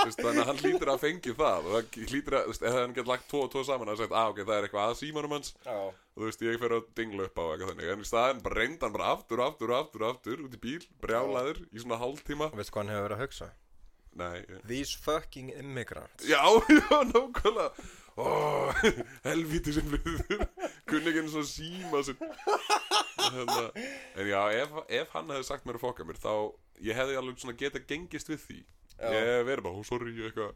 Þannig að hann hlýtur að fengi það. Og það hlýtur að, ef hann getur lagt tvo og tvo saman og sagt, að ok, það er eitthvað að símanum hans. Og þú veist, ég fer að dingla upp á eitthvað þannig. En í staðinn bara reynda hann bara aftur og aftur og aftur og aftur út í bíl, brjálaður í svona hálftíma.
Veistu hvað hann hefur verið að hugsa?
Nei, ég-
These fucking immigrants.
Já, já, nákvæmlega. Ó, helvíti sem við kunni ekki eins og síma sér hérna, en já, ef, ef hann hefði sagt mér að fokka mér þá, ég hefði alveg svona geta gengist við því.
Já.
ég hef verið bara, ó, sorry, eitthvað.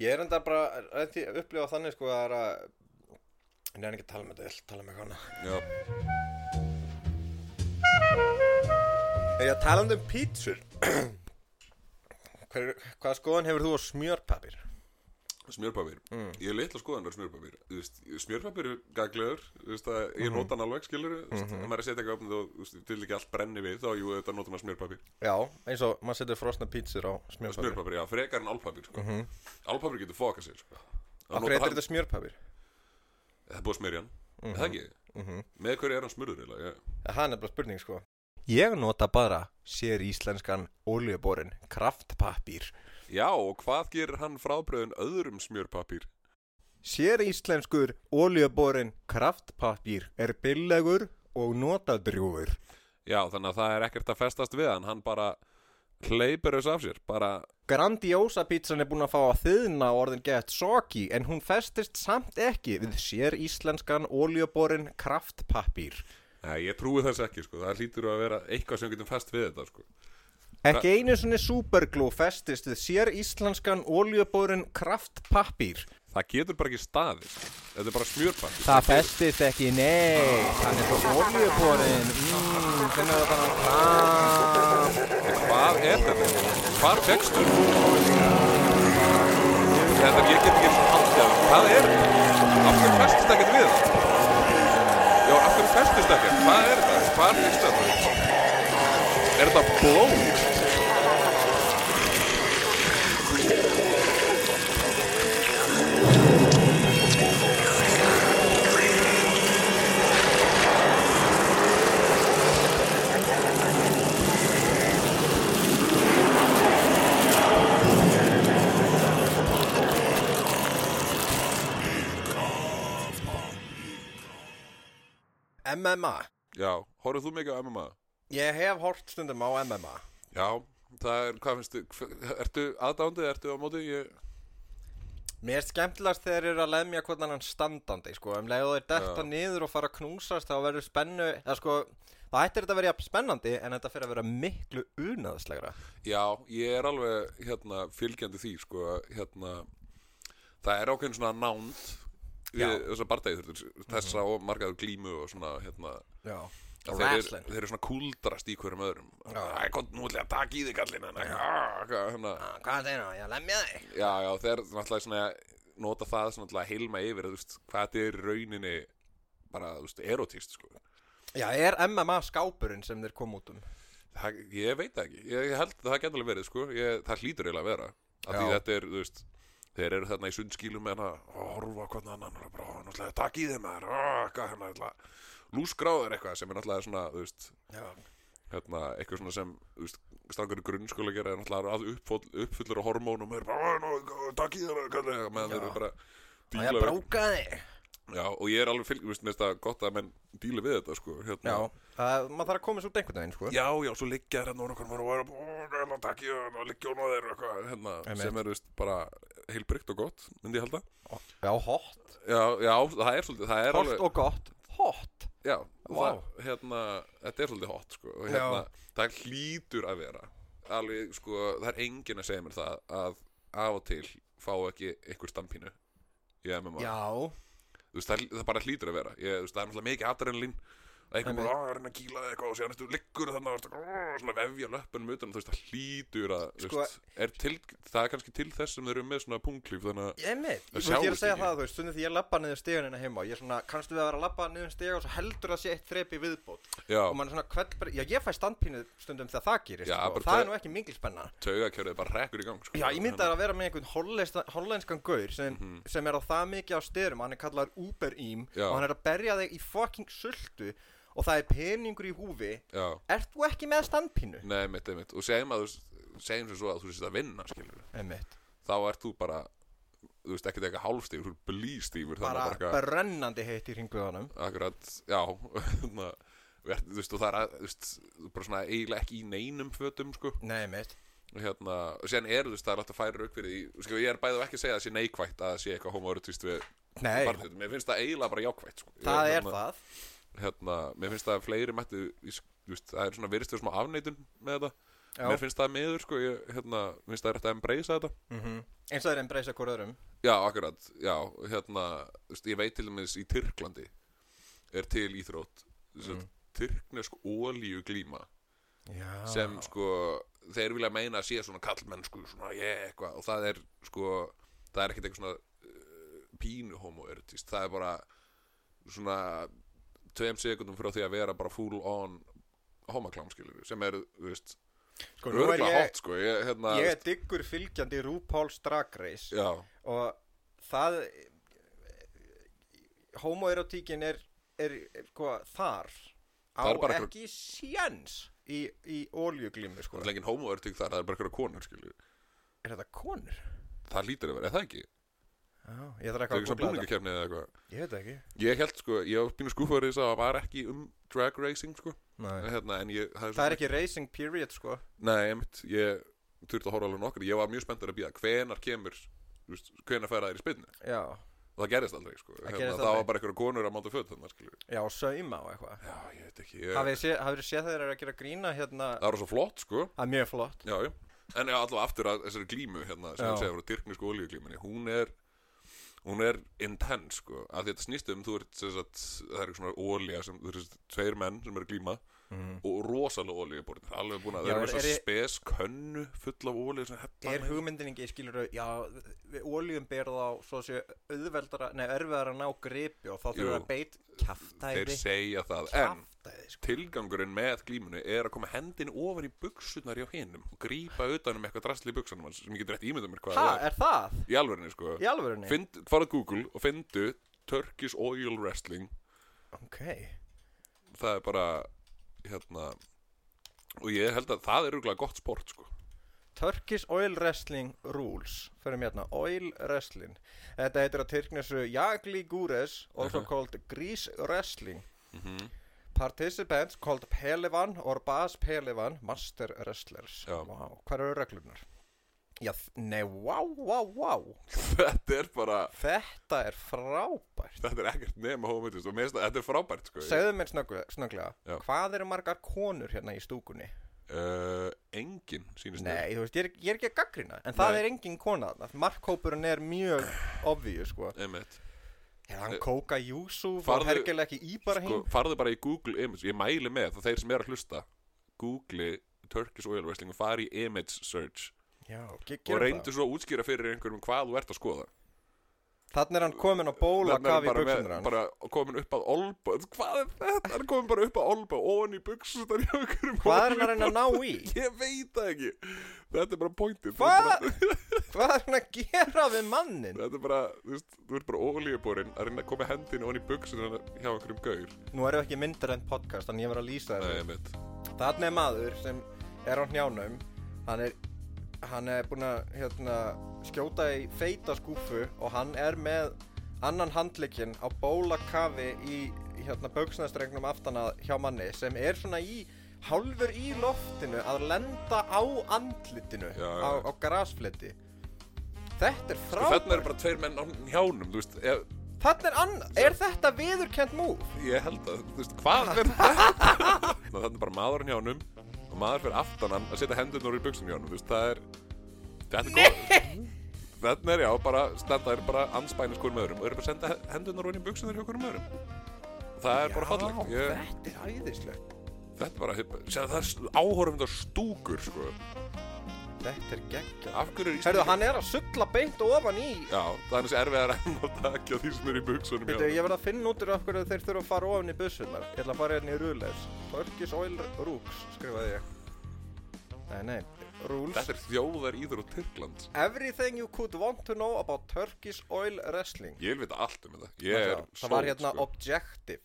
Ég er enda bara að því- upplifa þannig, sko, að það er að Ég er ekki að tala með þetta, ég ætla að tala með hana
já,
Er ég að tala um pítsur? Hver, hvaða skoðan hefur þú á smjörpapir?
Smjörpapir,
Mm.
ég er litla skoðanar smjörpapir Smjörpapir er gaglegur
Mhm.
Ég nota hann alveg, skilur mm -hmm. Ef maður er að setja eitthvað opnið og til ekki allt brenni við Þá jú, þetta nota maður smjörpapir
Já, eins og maður setur frosna pítsur á smjörpapir.
Smjörpapir, já, frekar en álpapir sko.
Mhm.
Álpapir getur fokað sér sko.
Af hverju
hann-
þetta smjörpapir?
Það er búið að smyrja hann, mm það ekki
Mhm.
Með hverju er hann smurður
Það er nefnilega spurning sko Ég nota bara sér íslenskan oljuborin kraftpapír
Já, og hvað gerir hann frábröðin öðrum smjörpapir?
Sér íslenskur oljuborin kraftpapír er billegur og notadrjúfur
Já, þannig að það er ekkert að festast við hann. Hann bara hleypur þess af sér Bara,
Grandiosa pítsan er búin að fá að þiðna orðin gett soggy en hún festist samt ekki við sér íslenskan oljuborin kraftpapír
ja, ég trúi þess ekki sko. Það hlýtur að vera eitthvað sem getum fest við þetta sko.
Ekki einu svona superglú festist við sér íslenskan oljuborin kraftpapír
Það getur bara ekki staðið Þetta er bara smjörpapir
Það festist ekki, nei, hann er svo oljuborin, mmm, finnur það bara.
Hvað er þetta? Hvar fegstu? Þetta ég get ekki svo haldið af. Hvað er þetta? Af hverju festist ekkert við það? Festist ekkert? Hvað er þetta? Hvað fegstu þetta? Er þetta blóð?
MMA.
Já, horfðu þú mikið á MMA?
Ég hef hort stundum á MMA.
Já, það er, hvað finnstu, ertu aðdándið, ertu á móti? Ég,
Mér er skemmtilegast þegar þeir eru að lemja hvort annan standandi, sko. Um leið og þeir detta
Já.
niður og fara að knúsast, þá verður spennu, eða sko, það ættir þetta að vera jafn spennandi, en þetta fyrir að vera miklu unaðslegra.
já, ég er alveg, hérna, fylgjandi því, sko, hérna, það er ákveðin svona nánd við
Já. Mhm.
þessa bardæði þessa og margaður glímu og svona, hérna, þeir,
Wrestling.
þeir eru svona kúldrast í hverjum öðrum nú ætla ég að taka í þig kallinn hérna, hérna,
Ah, Hvað segir það? Ég lemja þig.
já, já, þeir náttúrulega svona nota það svona til að heilma yfir veist, hvað þetta er rauninni bara, þú veist, erotíst, sko
Já, er MMA skápurinn sem þeir kom út um?
það, ég veit ekki, ég, held að það geta alveg verið, sko ég, það hlýtur eiginlega að vera af því þetta er, þú veist þeir eru þarna í sundskílum með hana og horfa hvernig annan og bara, "Ó, náttúrulega, takk í þeim hvað hérna, lúsgráður eitthvað sem er náttúrulega svona, þú veist hérna, eitthvað svona sem þú strangur í grunnskóla gera er náttúrulega að uppfull, uppfullur á hormónum er bara, "Ó, nú, takk í þeim meðan þeir eru bara
Og ég
díla við,
bróka þig.
já, og ég er alveg fylg, þú veist, mér finnst það gott að menn díla við þetta, sko, hérna.
Já, það, maður þarf að koma svo einhvern veginn, sko.
Já, já, svo liggja þér hérna og að að takk ég og liggja hún á þeir hérna, sem er veist, bara heilbrygt og gott, myndi ég halda
Já, hot.
Já, já, það er svolítið, það er
Hot
alveg
og gott. Hot.
Já,
Vá.
það, hérna, þetta er svolítið hot sko, og hérna, það hlýtur að vera alveg, sko, það er enginn að segja mér það að af og til fá ekki einhver stampínu í MMA
Já.
þú veist, það, það bara hlýtur að vera ég, þú veist, það er náttúrulega mikið adrenalín að
Einmitt.
bara, að reyna að kýla eitthvað og síðan ertu liggur þannig að þú svona vefja löpunum utan, þú veist, það hlýtur að
Sko-
er til, það er kannski til þess sem þeir eru með svona punklíf þannig að
Ég.
Það
Þú veist, ég er að
sjáist
segja
ekki.
það, þú veist, stundum því ég lappa niður stegunina heima. Ég er svona, kannstu við að vera að lappa niður stega og svo heldur það sé eitt þrepi viðbót.
já,
Og mann er svona, bara, já, ég fæ standpínu stundum þegar það gerist,
Já,
sko. Og það er nú ekki mikil spenna.
taugakjörðið bara rekkur í gang sko.
Já, ég myndi að vera með einhvern hollenskan, gaur sem,
Mhm.
sem er á það mikið á styrum, hann er kallaður Uber Eam
Já.
og hann er að berja þig í fucking sultu og það er peningur í húfi.
já,
Ert þú ekki með standpínu?
nei, mitt, mitt og segjum að þú segjum sem svo að þú sést að vinna skilur
Einmitt.
þá ert þú bara þú veist, ekkert eitthvað hálfstífur, þú ert blístífur
Bara
þannig að bara
brennandi heitt í ringbuðanum.
akkurat, já hérna, verð, þú veist, og það er að, þú veist, bara svona eiginlega ekki í neinum fötum, sko
Nei, mitt.
og hérna, og síðan er þú veist, það er alltaf færi rauk fyrir því, sko, ég er bæðið ekki að segja að það sé neikvætt að það sé eitthvað homoerotíst við
Nei,
barnið, mér finnst það eiginlega bara jákvætt, sko Ég
það er
hérna,
það.
Hérna, mér finnst það að fleiri mættu, það er svona virðist þér smá afneitun með þetta,
Já.
mér finnst það meður, sko, ég, hérna, finnst það rétt að embracea þetta
Mm Eins og það er breysa hvort öðrum.
Já, akkurat, já, hérna ég veit til dæmis í Tyrklandi er til íþrótt mm. tyrknesk ólíu glíma
Já.
sem sko þeir vilja meina að sé svona kallmennsku svona ég eitthvað og það er sko það er ekkert eitthvað svona uh, pínu homoerotist það er bara svona tveim sekundum frá því að vera bara full on homoklám skilur sem er, þú veist,
sko, nú er ég,
hot sko ég, hérna,
ég er diggur fylgjandi RuPaul's Drag Race
já,
og það homoerotíkin er, er, er sko, þar á
er
ekki sjens í, í oljuglímu sko.
það er engin homoerotik þar, það er bara eitthvað konur skilur
er þetta konur?
það lítur vera, er það ekki?
Ég þarf
það er
eitthvað að googla þetta. ég veit það ekki.
Ég held sko, ég var pínu skúfaður þess að það var ekki um drag racing sko. Hérna, ég, það er,
það er ekki racing period sko.
Nei, einmitt, ég þurfti að horfa alveg nokkur. Ég var mjög spenntur að býða hvenar kemur hvenar færa þær í spynnu
já,
og það gerist aldrei sko.
Það
hérna, það var bara einhverja konur að máta föt
já, sauma og eitthvað.
Já, ég veit ekki ég...
hafið þið séð, séð þeir eru að gera grína hérna
Það var svo flott sko.
Það er mjög flott.
Já, já. En allavega aftur að þessari glímu hérna, sem ég segja frá dyrknisku olíuglímunni hún er hún er intense sko. Að þetta snýst um þú ert sagt, það er svona sem þú ert tveir menn sem eru að glíma og rosalega olíuborðin alveg búin að
Já,
það eru
er- er ég-
spes könnu full af olíu
er hugmyndin ekki, skilur já, við oljum berð á svo sé auðveldara, nei, örveðara að ná gripi og þá
Jú.
þurfum við að beit
þeir segja það en
kjaftæði, sko.
tilgangurinn með glímunni er að koma hendin ofan í buksunar hjá hinnum og grípa utan um eitthvað drastli í buksunum sem ég getur rétt ímyndað mér hvað
ha,
það er.
það?
í alvörinni sko.
Í alvörunni?
Find, farað Google og findu Turkish Oil Wrestling.
Ok,
það er bara hérna og ég held að það er rúglega gott sport sko.
Turkish Oil Wrestling Rules. Fyrir mér hérna, Oil Wrestling. Þetta heitir að tyrknesu Jagli Gures also
Mhm.
called Grease Wrestling.
Mm
Participants called Pehlevan or Bas Pehlevan Master Wrestlers. Vá, Hvað eru reglunar? Já, nei, vá, vá, vá.
Þetta er bara
Þetta er frábært.
Þetta er ekkert nema hómiðist og finnst að þetta er frábært sko.
Segðu mér snögglega,
Já.
Hvað eru margar konur hérna í stúkunni?
uh, engin sýnist mér.
Nei, þú veist, ég er, ég er ekki að gaggrina En það
Nei.
er engin kona þarna. Markhópurinn er mjög obvious, sko.
Einmitt.
Er hann
Eh,
Kóka Júsuf og hergilega ekki í bara
sko, farðu bara í Google Image. Ég mæli með það þeir sem er að hlusta Google Turkish Oil Wrestling og fari í Image Search
Já,
og reyndu svo að útskýra fyrir einhverjum hvað þú ert að skoða.
Þannig er hann komin á bóla
Þarna er
kafi í
bara, komin upp að olba hvað er þetta, hann komin bara upp að olba ofan í buksunar
Hvað er hann að ná í?
ég veit það ekki. Þetta er bara pointið.
Hvað? Hvað er hann að gera við mannin?
þetta er bara, þú veist, þú ert bara ólíuborinn að reyna að koma hendinu ofan í buksunar hjá einhverjum gaur.
Nú erum við ekki myndir en podcast Þannig ég var að lýsa
veit
Þannig er maður sem er á hnjánum. Hann er Hann er búinn að hérna, skjóta í feita skúfu og hann er með annan handlikinn á bólakafi í hérna, bauksnæstrengnum aftan að hjá manni sem er svona í hálfur í loftinu að lenda á andlitinu
Já, já.
á, á grasfleti. Þetta er
sko,
frábært.
þarna eru bara tveir menn á hjánum veist, ef,
Þetta er annað, er þetta viðurkent múf?
ég held að, þú veist, hvað er þetta? Þannig er bara maður á hjánum maður fyrir aftan hann að setja hendurnar í buksunum hjánum, þú veist, það er þetta er góð Þetta er já, bara standa er bara anspænis hverjum öðrum. Og eru bara að senda hendurnar ofan í buksunar hjá hverjum öðrum. Það er bara fallegt. Ég,
þetta er æðislegt.
Þetta er bara, það er áhorfum stúkur sko.
Þetta er geggjað.
Af hverju er
Herðu, hann er að sulla beint ofan í
já, það er þessi erfiðar enn að takja því sem er í buksunum
Veitu, ég verð að finna út úr af hverju þeir þurfa að fara ofan í bussunar Ég ætla að fara hérna í Rules Turkish Oil Rooks, skrifaði ég. Nei, nei, Rules
þetta er þjóðar íður og Tyrkland
Everything you could want to know about Turkish Oil Wrestling.
Ég vil vita allt um þetta. Ég er
Það var hérna
sko.
objective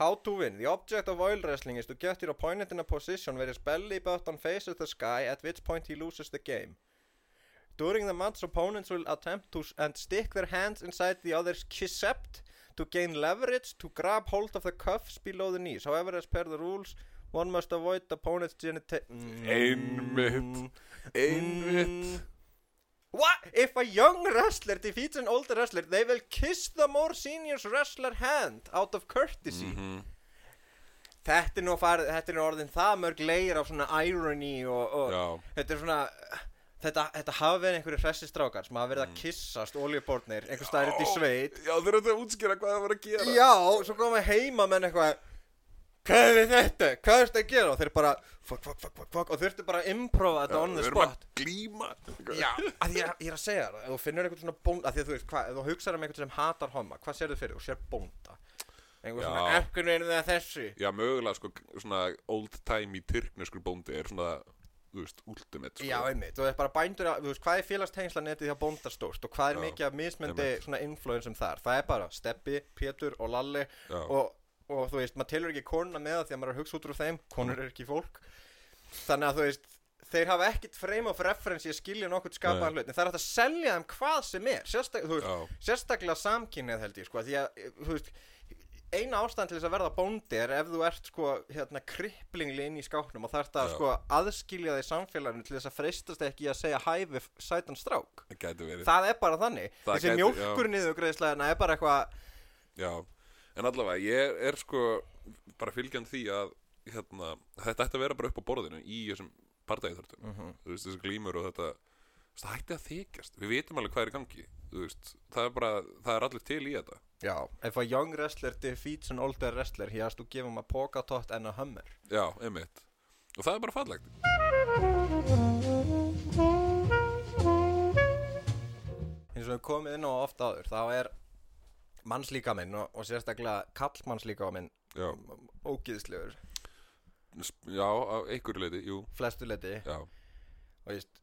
How to win. The object of oil wrestling is to get your opponent in a position where his belly button faces the sky, at which point he loses the game. During the match, opponents will attempt to and stick their hands inside the other's kisept to gain leverage to grab hold of the cuffs below the knees. However, as per the rules, one must avoid the opponent's genita-
Einmitt. Einmitt.
What? If a young wrestler defeats an older wrestler, they will kiss the more senior's wrestler hand out of courtesy.
Mhm.
Þetta er nú farið, þetta er nú orðin það mörg leir af svona irony og, og þetta er svona þetta, þetta hafa verið einhverju hressi strákar sem hafa verið að kissast oljubornir einhver staðir út í sveit
já þeir eru að útskýra hvað það var að gera
Já, svo koma heima menn eitthvað hvað er þetta, hvað ertu að gera? Og þeir bara, fuck, fuck, fuck, fuck, fuck. Og þurftu bara að improva þetta on the
Við erum að
spot
glíma.
Já, að ég, ég er að segja það, ef þú finnur eitthvað svona bónda, að því að þú veist, hvað, ef þú hugsaður um eitthvað sem hatar homma, hvað sér þau fyrir, þú sér bónda. Einhver
Já.
svona, eftir einu það þessu.
Já, mögulega sko svona old time í tyrkneskur bóndi er svona, þú veist, ultimate sko.
Já, einmitt, og það er bara bændur að, þú veist, hvað er félagstengsla netið hjá bónda stórt og hvað er
Já,
mikið af mismyndi
einmitt.
svona influensum þar, það er bara Steppi, Pétur og Lalli
Já.
og, og þú veist, maður telur ekki konuna með það því að maður er að hugsa út úr þeim, konur er ekki fólk. Þannig að þú veist þeir hafa ekkit frame of reference í að skilja nokkuð skapaðan hlut, en það er hægt að selja þeim hvað sem er, Sérstak, veist, sérstaklega samkynnið held ég, sko, því að, þú veist eina ástæðan til þess að verða bóndi er ef þú ert sko hérna kriplingli inn í skáknum og þarft að
Já.
sko aðskilja þig samfélaginu til þess að freistast ekki í að segja hæ við sætan strák.
Það
það er bara þannig.
Það
þessi niður greiðslega er bara eitthvað
Já, en allavega, ég er sko bara fylgjandi því að hérna, þetta ætti að vera bara upp á borðinu í þessum bardæðþörtum
Mhm.
þú veist, þessi glímur og þetta það ætti að þykjast, við vitum alveg hvað er í gangi veist, það er bara, það er allir til í þetta.
Já, if a young wrestler defeats an older wrestler he has to give him a pokatott and a hummer.
Já, einmitt. Og það er bara fallegt.
Eins og við komið inn á oft áður þá er mannslíkaminn og, og sérstaklega kallmannslíkaminn ógiðslegur
já á einhverju leiti, jú.
Flestu leiti
Já,
og veist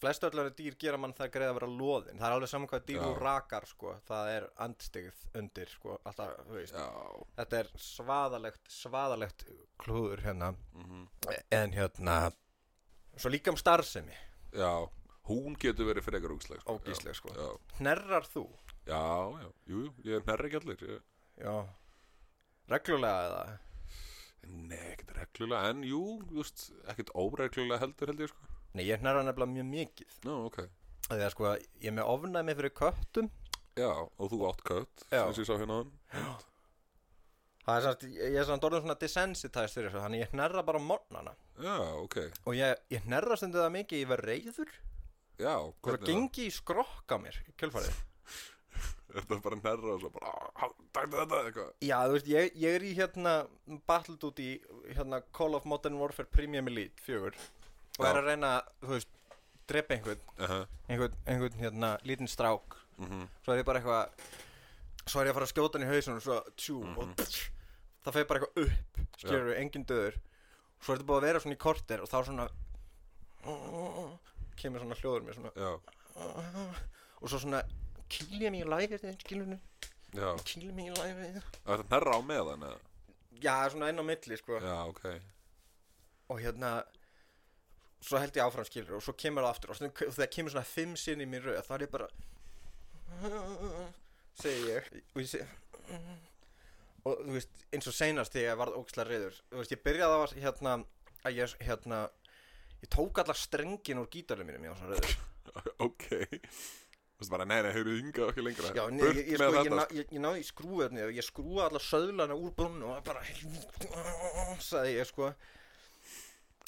flestu öllari dýr gera mann það greið að vera loðin. Það er alveg saman hvað dýr þú rakar sko. Það er andstigð undir sko alltaf, þetta er svaðalegt, svaðalegt klúður hérna.
Mm
en hérna svo líka um starfsemi.
Já, hún getur verið frekar ógísleg sko.
Ógeðsleg, sko.
Já,
hnerrar þú?
Já, já, jú, jú, ég er nærri ekki allir ég,
já. Reglulega eða?
Nei, ekkert reglulega, en jú, just, ekkert óreglulega heldur held ég sko.
Nei ég hnerra nefnilega mjög mikið.
Nú, ok.
Því að sko ég er með ofnæmi fyrir köttum.
Já, og þú átt kött,
Já.
og ég sá hérna áðan.
það er samt, ég er samt orðin svona desensitized fyrir þessu þannig ég hnerra bara morgnana.
Já, ok.
Og ég, ég hnerra stundu það mikið ég verð reyður
Já,
það
hvernig
gengi í skrokka mér í kjölfarið.
Þetta er bara nærra og svo bara "Ah, Takk þetta eitthvað.
Já, þú veist, ég, ég er í hérna Battled út í hérna Call of Modern Warfare Premium Elite 4 og er að reyna, þú veist, drepa einhvern
uh -huh.
einhvern, einhvern hérna lítinn strák.
Mm
svo er ég bara eitthvað svo er ég að fara að skjóta hann í hausun og svo tjú og það fer bara eitthvað upp skilur engin döður svo er þetta búið að vera svona í korter og þá svona kemur svona hljóður mér svona og svo svona kýlja mig í læfið skilur
já.
Kýlja mig í læfið
Það er nærra á meðan eða?
já, svona inn á milli sko.
Já, ok.
Og hérna svo held ég áfram skilur og svo kemur það aftur. Og stundum- og þegar kemur svona fimm sinni í mér röð þá er ég bara segi ég og ég segi og þú veist eins og seinast þegar ég varð ógislega reyður þú veist ég byrjaði á að hérna að ég hérna ég tók alla strengin úr gítarinu mínum ég var svona reyður
Ok. Þú veist bara, nei, nei, heyrðu ynga ekki lengra.
Já,
Burt
ég, ég, sko, ég, ná, ég, ég náði í skrúverni og ég skrúa alla söðlana úr brunnu og bara sagði ég sko.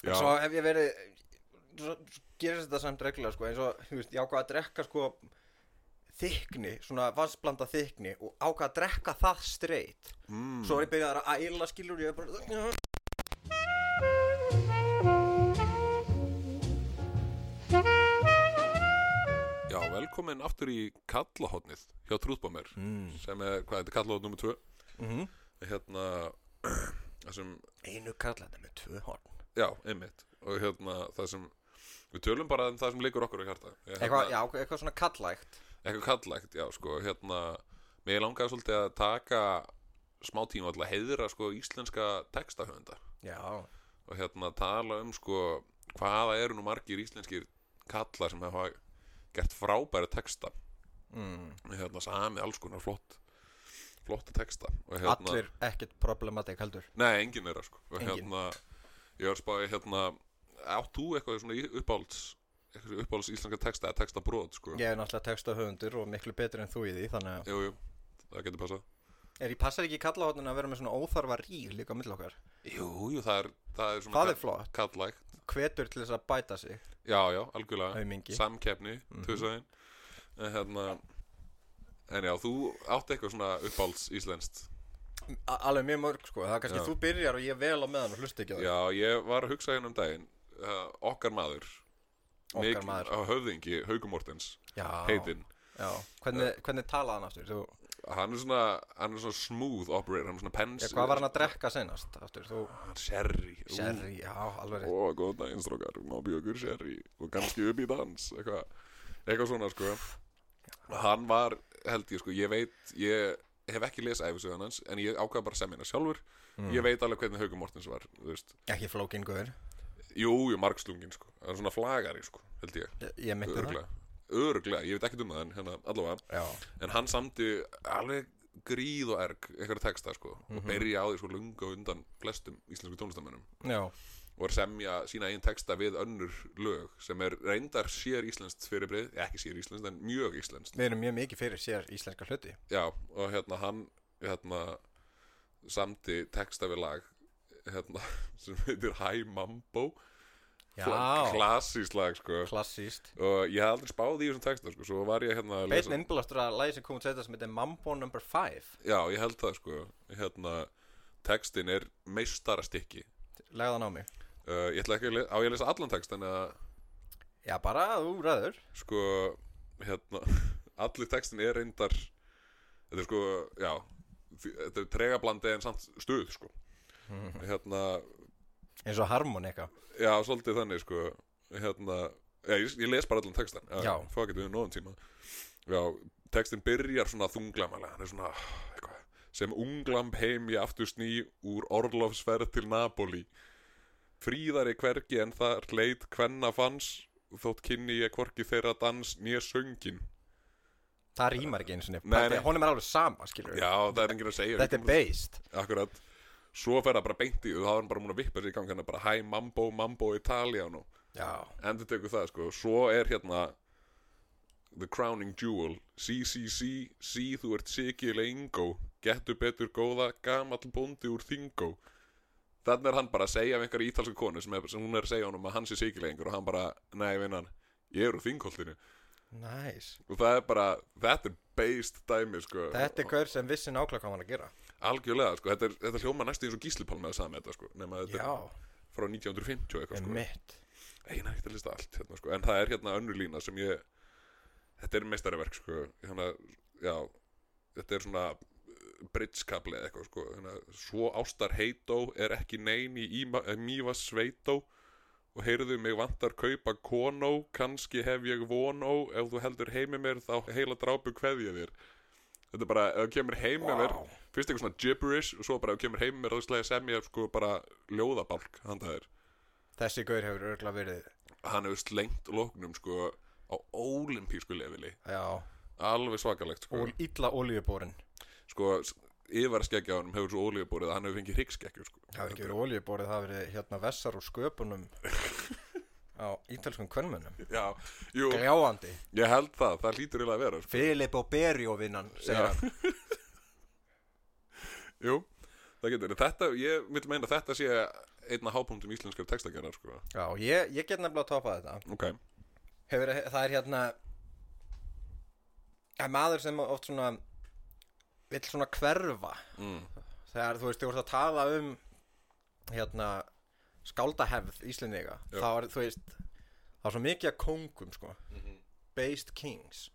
Já,
En svo hef ég verið svo gerist þetta samt reglulega sko eins og, þú veist, ég ákvað að drekka sko þykni, svona vansblanda þykni og ákvað að drekka það straight
mm,
svo var ég byrjað að æla skilur ég er bara
velkomin aftur í kallahotnið hjá Trúðbámer
mm.
sem er, hvað, þetta er kallahotn nummer 2
mm
Hérna, þessum
einu kalla þetta með tvö horn.
Já, einmitt. Og hérna, það sem Við tölum bara um það sem liggur okkur í hjarta. Ég,
eitthvað,
hérna,
já, eitthvað svona kallægt
Eitthvað kallægt, já, sko Hérna, mér langaði svolítið að taka smá tíma alltaf að heiðra sko íslenska textahöfunda.
Já,
og hérna tala um sko hvaða eru nú margir íslenskir kallar sem hafa gert frábæra texta.
Mm.
hérna sami alls konar flott flotta texta. Hérna
allir ekkert problematik heldur.
Nei, enginn er það sko. Og
Enginn.
hérna, ég var spáði hérna átt þú eitthvað svona uppáhalds eitthvað uppáhalds íslenska texta eða texta brot sko?
Ég er náttúrulega texta höfundur og miklu betur en þú í því þannig að
Jú, jú, það getur passað
er ég passar ekki í kallahotnin að vera með svona óþarfa ríg líka á milli okkar
Jú, jú, það er, það er svona
það er flott,
kallægt
hvetur til þess að bæta sig
Já, já, algjörlega
aumingi
Samkeppni, mm. -hmm. en hérna En já, þú átt eitthvað svona uppáhalds íslenskt
A- Alveg mjög mörg sko, það er kannski
Já.
þú byrjar og ég vel á meðan og hlusta ekki á það
Já, ég var að hugsa hérna um daginn uh, Okkar maður
Okkar
Mikil-
maður.
á höfðingi, Hauku Mortens
Já,
heitinn
já. Hvernig, hvernig talaði hann aftur? Þú,
hann er svona, hann er svona smooth operator hann er svona pens
já, hvað var hann að drekka senast aftur? Þú,
sherry. Ú,
sherry, já, alveg
ó, góð daginn strókar, má bjögur sherry og kannski upp í dans eitthvað eitthvað svona sko. Hann var, held ég sko, ég veit ég hef ekki lesið æfisöðan hans en ég ákvað bara að semja hérna sjálfur. Ég veit alveg hvernig Hauku Mortens var þú veist.
Ekki flókin guður
jú, jú, margslungin sko. Hann er svona flagari sko, held ég.
Ég, ég myndi það
örglega, ég veit ekki um það en hérna, allavega.
Já,
en hann samti alveg gríð og erg einhverja texta sko og byrja á því sko lunga undan flestum íslensku tónlistamönnum
já,
og er semja sína einn texta við önnur lög sem er reyndar sér íslenskt fyrirbrið, ekki sér íslenskt en mjög íslenskt.
Við erum mjög mikið fyrir sér íslenska hluti.
Já og hérna hann hérna samti texta við lag hérna sem heitir Hi Mambo
Já,
klassískt lag sko.
Klassíst
og ég hef aldrei spáð í þessum texta sko svo var ég hérna að
Beinn innblastur að lagi sem kom út þetta sem heitir Mambo number 5
Já, ég held það sko. Hérna, textin er meistarastykki.
Legðan á mig.
Uh, Ég ætla ekki lesa, á ég að lesa allan textin eða?
Já, bara þú ræður.
Sko hérna, allir textin er reyndar þetta er sko, já þetta er tregablandi en samt stuð sko. Hérna,
eins og harmonika.
Já, svolítið þannig sko. Hérna, já, ég, ég les bara allan textan
Já.
Fá getur við nóðan tíma. Já, textin byrjar svona þunglamalega Hann er svona, eitthvað Sem unglamb heim ég aftur sný Úr orlofsferð til Napoli. Fríðari hvergi en þar leit Hvenna fanns Þótt kynni ég hvorki þeirra dans Nýja söngin
Það rýmar ekki eins og nefn. Honum er alveg sama, skilur
Já, það er enginn að segja
Þetta er based.
Akkurat Svo fer það bara beint í og þá er hann bara múin að vippa sér í gang hérna bara Hæ mambo, mambo italiano.
Já,
endur tekur það sko. Svo er hérna The Crowning Jewel. Sí, sí, þú ert sikilega ingó Gettu betur góða Gamall bóndi úr þingó Þannig er hann bara að segja af einhverja ítalska konu sem, er, sem hún er að segja honum að hann sé sikilega ingur og hann bara, nei vinnan ég er úr þingholtinu.
Nice.
Og það er bara, þetta er based dæmi sko.
Þetta er hver sem vissi nákvæmlega hvað hann að gera
algjörlega sko, þetta, er, þetta hljóma næstu eins og gíslipálma að sagði með þetta sko, nema þetta
Já,
frá 1950 og eitthvað sko
mitt
eina ekkert að lista allt hérna, sko. en það er hérna önnur lína sem ég þetta er meistariverk sko. hérna, já, þetta er svona bridgekabli eða eitthvað sko. hérna, svo ástar heitó er ekki nein í eh, mýva sveitó og heyrðu mig vantar kaupa konó, kannski hef ég vonó, ef þú heldur heimi mér þá heila drápu ég þér þetta er bara, ef þú kemur heimi wow. mér. Fyrst eitthvað svona gibberish og svo bara ef kemur heimi mér þá slega sem ég sko bara ljóðabalk
Þessi gaur hefur örgulega verið
hann hefur slengt lóknum sko á ólimpísku leveli.
Já,
alveg svakalegt sko,
og illa olíuborin.
Sko á hann hefur svo ólífbúrið að hann hefur fengið hryggskeggju sko.
Það hefur ekki verið olíuborið, það hefur verið hérna vessar úr sköpunum á
já, jú,
Gljáandi
ég held það, það lítur eiginlega að vera sko.
Filip og Berjó vinnan, segir
Já.
hann
jú, það getur, þetta, ég vil meina að þetta sé einna hápunktum íslenskar textagerðar sko.
Já, ég, ég get nefnilega að topa þetta
ok,
hefur, Það er hérna er maður sem oft svona vill svona hverfa
mm.
þegar þú veist, þú ert að tala um hérna skáldahefð Íslendinga
Já.
þá er, þú veist, það er svo mikið að kóngum sko, based kings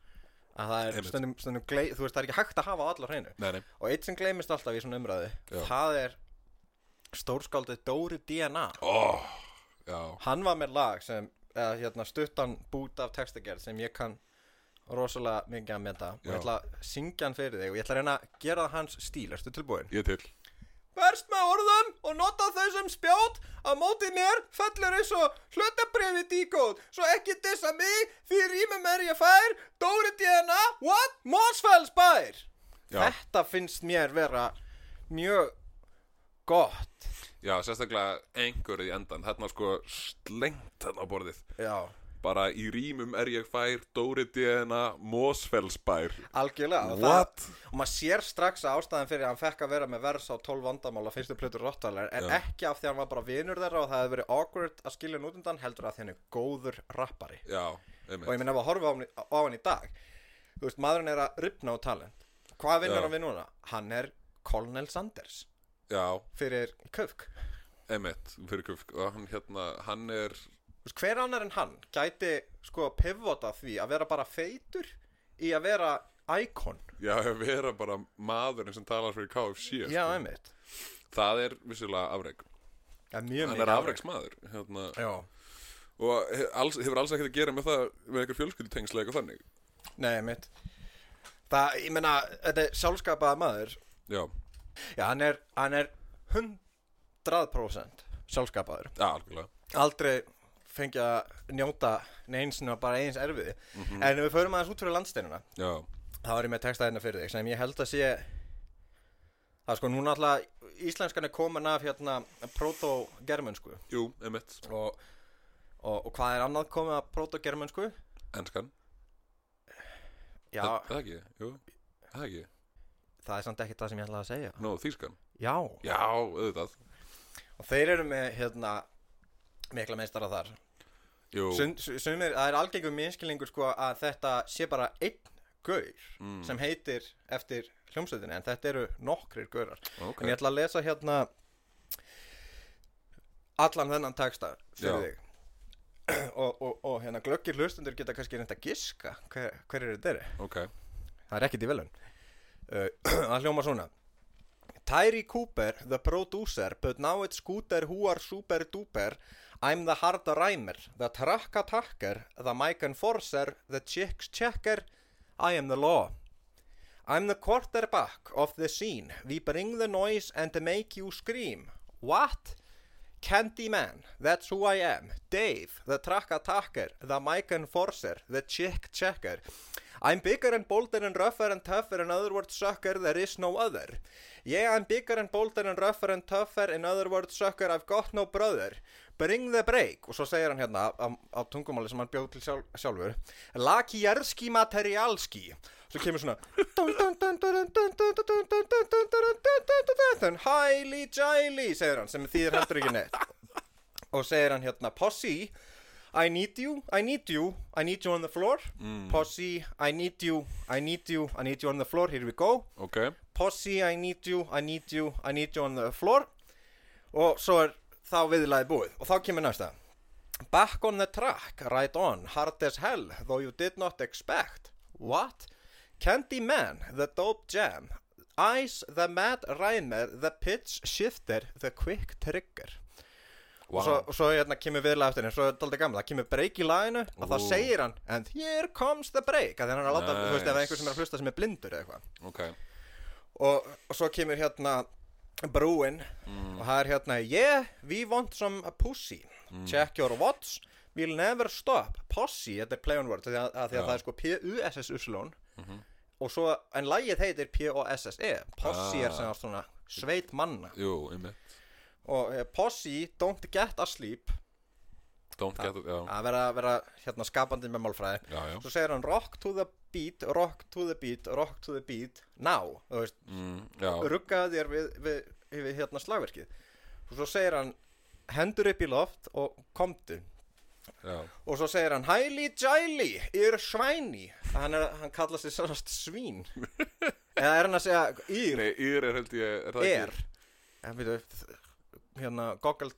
að það er stundum, stundum glei, þú veist, það er ekki hægt að hafa allar hreinu.
Nei, nei,
og eitt sem gleymist alltaf í svona umræðu
Já.
það er stórskáldið Dóri DNA
já.
Hann var með lag sem eða, hérna, stuttan bút af textagerð sem ég kann rosalega mikið að meta. Og ég ætla að syngja hann fyrir þig og ég ætla að reyna að gera það hans stíl, erstu tilbúin?
ég til,
Verst með orðum og nota þau sem spjót. Á móti mér fellur eins og hlutabrifi díkóð svo ekki dissa mig því rýmum er ég fær. Dóri DNA, what? Mósfells bær.
Já.
Þetta finnst mér vera mjög gott.
Já, sérstaklega einhverju í endan, þarna sko slengt þarna á borðið.
Já,
bara í rýmum er ég fær Dóri DNA Mósfellsbær
algjörlega og það, og maður sér strax að ástæðan fyrir að hann fekk að vera með vers á 12 vandamála fyrstu plötur Rottaler en
Já.
ekki af því að hann var bara vinur þeirra og það hefði verið awkward að skilja hann út undan heldur að er góður rappari.
Já,
og ég minna að horfa á á hann í dag þú veist, maðurinn er að ripna á talent. Hvað vinnur hann við núna? hann er Colonel Sanders.
Já,
fyrir Kufk.
Emitt fyrir kufk. Og hann hérna, hann er
veist, hver annar en hann gæti sko pivota því að vera bara feitur í að vera íkon?
Já, að vera bara maðurinn sem talar fyrir KFC
Já,
sko.
einmitt.
Það er vissilega afreg
ja,
Hann er afregsmaður hérna, og alls, hefur alls ekkert að gera með það með einhver fjölskyldutengsla eitthvað þannig?
Nei, einmitt. Það, ég meina, þetta er sjálfskapaða maður.
Já,
Já, hann er, hann er 100% sjálfskapaður.
Já, algjörlega.
Aldrei fengið að njóta neins nema bara eins erfiði. En ef við förum aðeins út fyrir landsteinuna
Já,
þá er ég með texta hérna fyrir þig sem ég held að sé það sko núna alltaf íslenskan er komin af hérna proto-germansku
jú, emitt
og, og, og hvað er annað komið af proto-germansku?
Enskan,
Já,
Er það ekki, jú, það ekki.
Það er samt ekki það sem ég ætlaði að segja.
Nó, þýskan.
Já,
Já, auðvitað.
Og þeir eru með hérna mikla meistara þar Sum, sumir, það er algengum minnskilningur sko að þetta sé bara einn gaur
Mm.
sem heitir eftir hljómsveitinni en þetta eru nokkrir gaurar.
Ok.
En ég ætla að lesa hérna allan þennan texta fyrir
Já.
þig. Og, og, og hérna glöggir hlustundur geta kannski reynda að giska hver, hver er þetta? Er
Ok,
það er ekkit í velun uh, það hljóma svona. Tyree Cooper, the producer but now it's Scooter who are super duper I'm the hard rhymer the track attacker the mic enforcer the chicks checker I am the law I'm the quarterback of the scene. We bring the noise and make you scream. What? Candyman, that's who I am. Dave, the track attacker, the mic enforcer, the chick checker. I'm bigger and bolder and rougher and tougher, in other words, sucker, there is no other. Yeah, I'm bigger and bolder and rougher and tougher, in other words, sucker, I've got no brother. Bring the break. Og svo segir hann hérna á, á tungumáli sem hann bjóð til sjálf, sjálfur. Laki jerski materialski. Svo kemur svona Hæli jæli segir hann sem þýðir heldur ekki neitt og segir hann hérna Posse, I need you, I need you I need you on the floor. Posse, I need you, I need you I need you on the floor, here we go.
Ok.
Posse, I need you, I need you I need you on the floor. Og svo er þá viðlaði búið. Og þá kemur næsta. Back on the track, right on, hard as hell though you did not expect. What? Candyman, the dope jam. Ice, the mad rhymer, the pitch shifter, the quick trigger
wow.
og svo, og svo hérna kemur viðlega eftir en svo er þetta aldrei gamla, það kemur break í laginu og þá
Ú.
segir hann and here comes the break að hann er að láta, þú veist, ef
Nice.
einhver sem er að hlusta sem er blindur eða eitthvað.
Ok,
og, og svo kemur hérna brúin og það er hérna yeah, we want some pussy. Check your watch we'll never stop. Posse, þetta er play on word því að, að, því að
Já.
það er sko P-U-S-S-U-S-L-ón og svo, en lagið heitir P-O-S-S-E. Posse er
Ah.
sem svona sveit manna.
Jú, einmitt
og eh, posse, don't get asleep
Don't get it, já.
að vera, vera hérna skapandi með málfræði.
Já, já.
Svo segir hann rock to the beat, rock to the beat rock to the beat, now. Þú veist,
mm,
ruggaði þér við, við, við hérna slagverkið. Og svo segir hann hendur upp í loft og komdu.
Já.
Og svo segir hann hæli jæli, er svæni. Hann, er, hann kalla sig sannast svín. Eða er hann að segja ír,
Nei, yr er held ég, er
er. En veitu hérna goggle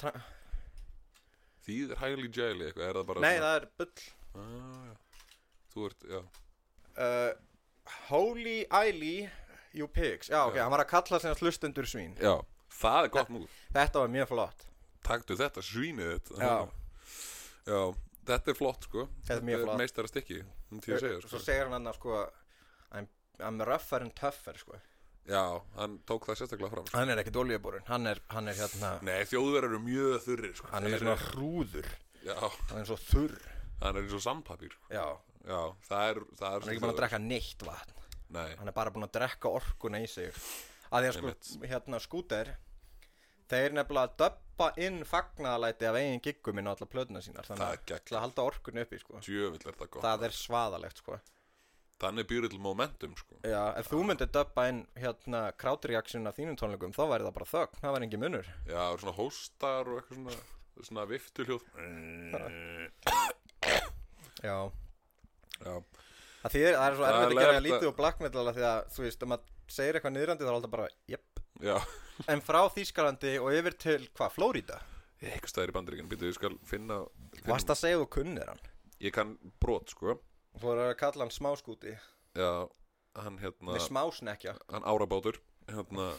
Þýðir highly jelly eitthvað, er það bara
nei
svona-
það er bull
ah. Þú ert, já
uh, holy eili you pigs, já ok,
Já.
hann var að kalla sig hlustendur svín
Já, það er gott múl
þetta var mjög flott
Taktu þetta svínið þitt
Já.
Já, þetta er flott sko
Þetta er mjög flott.
meistara stykki, um segja
svo
sko.
segir hann annars sko I'm, I'm rougher and tougher sko
Já, hann tók það sérstaklega fram sko.
hann er ekkert olíuborun, hann er, hann er hérna
Nei, þjóðverðar eru mjög þurrir sko.
hann er
Þeir
svona hrúður
Já,
hann er svo þurr
hann er eins og sandpapír
já,
Já, það er, það er
hann er ekki búin að drekka neitt vatn
Nei,
hann er bara búin að drekka orkuna í sig að því að sko, hérna skúter þeir nefnilega döppa inn fagnaðalæti af eigin giggum inn á alla plötuna sínar þannig
Það er
að
gegn.
til að halda orkunu uppi sko.
djöfull er það gott
það er svaðalegt sko.
Þannig býr til momentum sko.
já, ef þú myndir döppa inn hérna krátreaksjun af þínum tónleikum þá væri það bara þögn, það væri engin munur.
Já, það eru svona hóstar og eitthvað svona Svona viftuljóð
já,
Já,
það, þýðir, það er svo
er
erfitt að gera lítið
að-
og af því að þú veist, ef maður segir eitthvað niðrandi þá er alltaf bara, jöpp en frá Þýskalandi og yfir til, hvað, Flórida
eitthvað staðir í bandaríkjan Býtu, ég skal finna, finna
Varst að segja þú kunnir hann?
Ég kann brot, sko
Þú voru að kalla hann smáskúti
Já, hann hérna
með smásnekja
Hann árabátur Hérna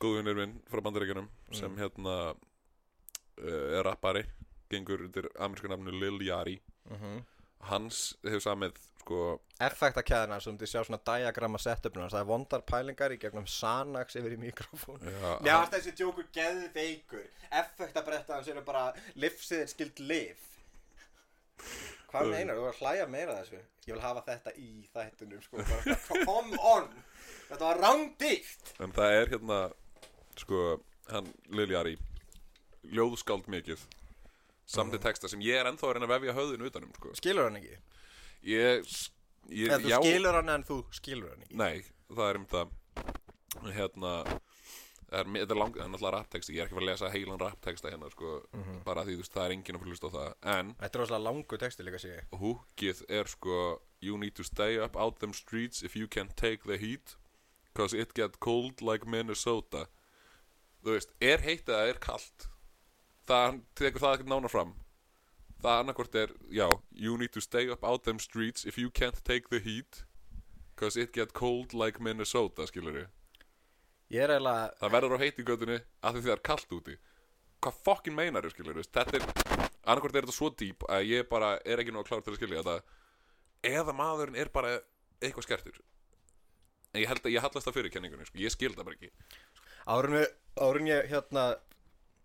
Góðvinnir minn frá bandaríkjanum Sem
Mm.
hérna uh, Er rappari Gengur undir ameríska nafnu Lil Yari
mm
Hans hefur samið, sko
Effektakæðina sem þið sjá svona diagramma setupinu það er vondar pælingar í gegnum Sanax yfir í mikrofón.
Já,
Mér varst þessi djókur geðveikur. Effektabretta hans eru bara Livsiðir skild liv Hvað meinar, þú var að hlæja meira þessu. Ég vil hafa þetta í þættunum sko, bara, Come on. Þetta var rándýrt.
En það er hérna sko, hann Lil Yari ljóðskáld mikið samtið texta sem ég er ennþá að reyna að vefja höfðinu utanum sko.
Skilur hann ekki?
ég, ég
Eða þú
já,
skilur hann en þú skilur hann ekki?
Nei, það er um það. Hérna það er, þetta er lang, það er náttúrulega rapptexti ég er ekki að fara að lesa heilan rapptexta hérna sko, bara því þú veist, það er enginn að fara að hlusta á það. En
Þetta er rosalega langu texti líka sé ég.
húkið er sko you need to stay up out them streets if you can't take the heat cause it get cold like Minnesota. Þú veist, er heitt eða er kalt það tekur það ekkert nána fram. Það annarkvort er, já you need to stay up out them streets if you can't take the heat cause it get cold like Minnesota skilur ég,
Ég er eiginlega
það verður á göttunni af því það er kalt úti. Hvað fokkin meinar ég skilur ég, þetta er annarkvort er þetta svo dýp að ég bara er ekki nú að klára til að skilja þetta. Eða maðurinn er bara eitthvað skertur. En ég held að ég hallast það fyrir kenningunni sko. ég skil það bara ekki.
Árun, árun ég hérna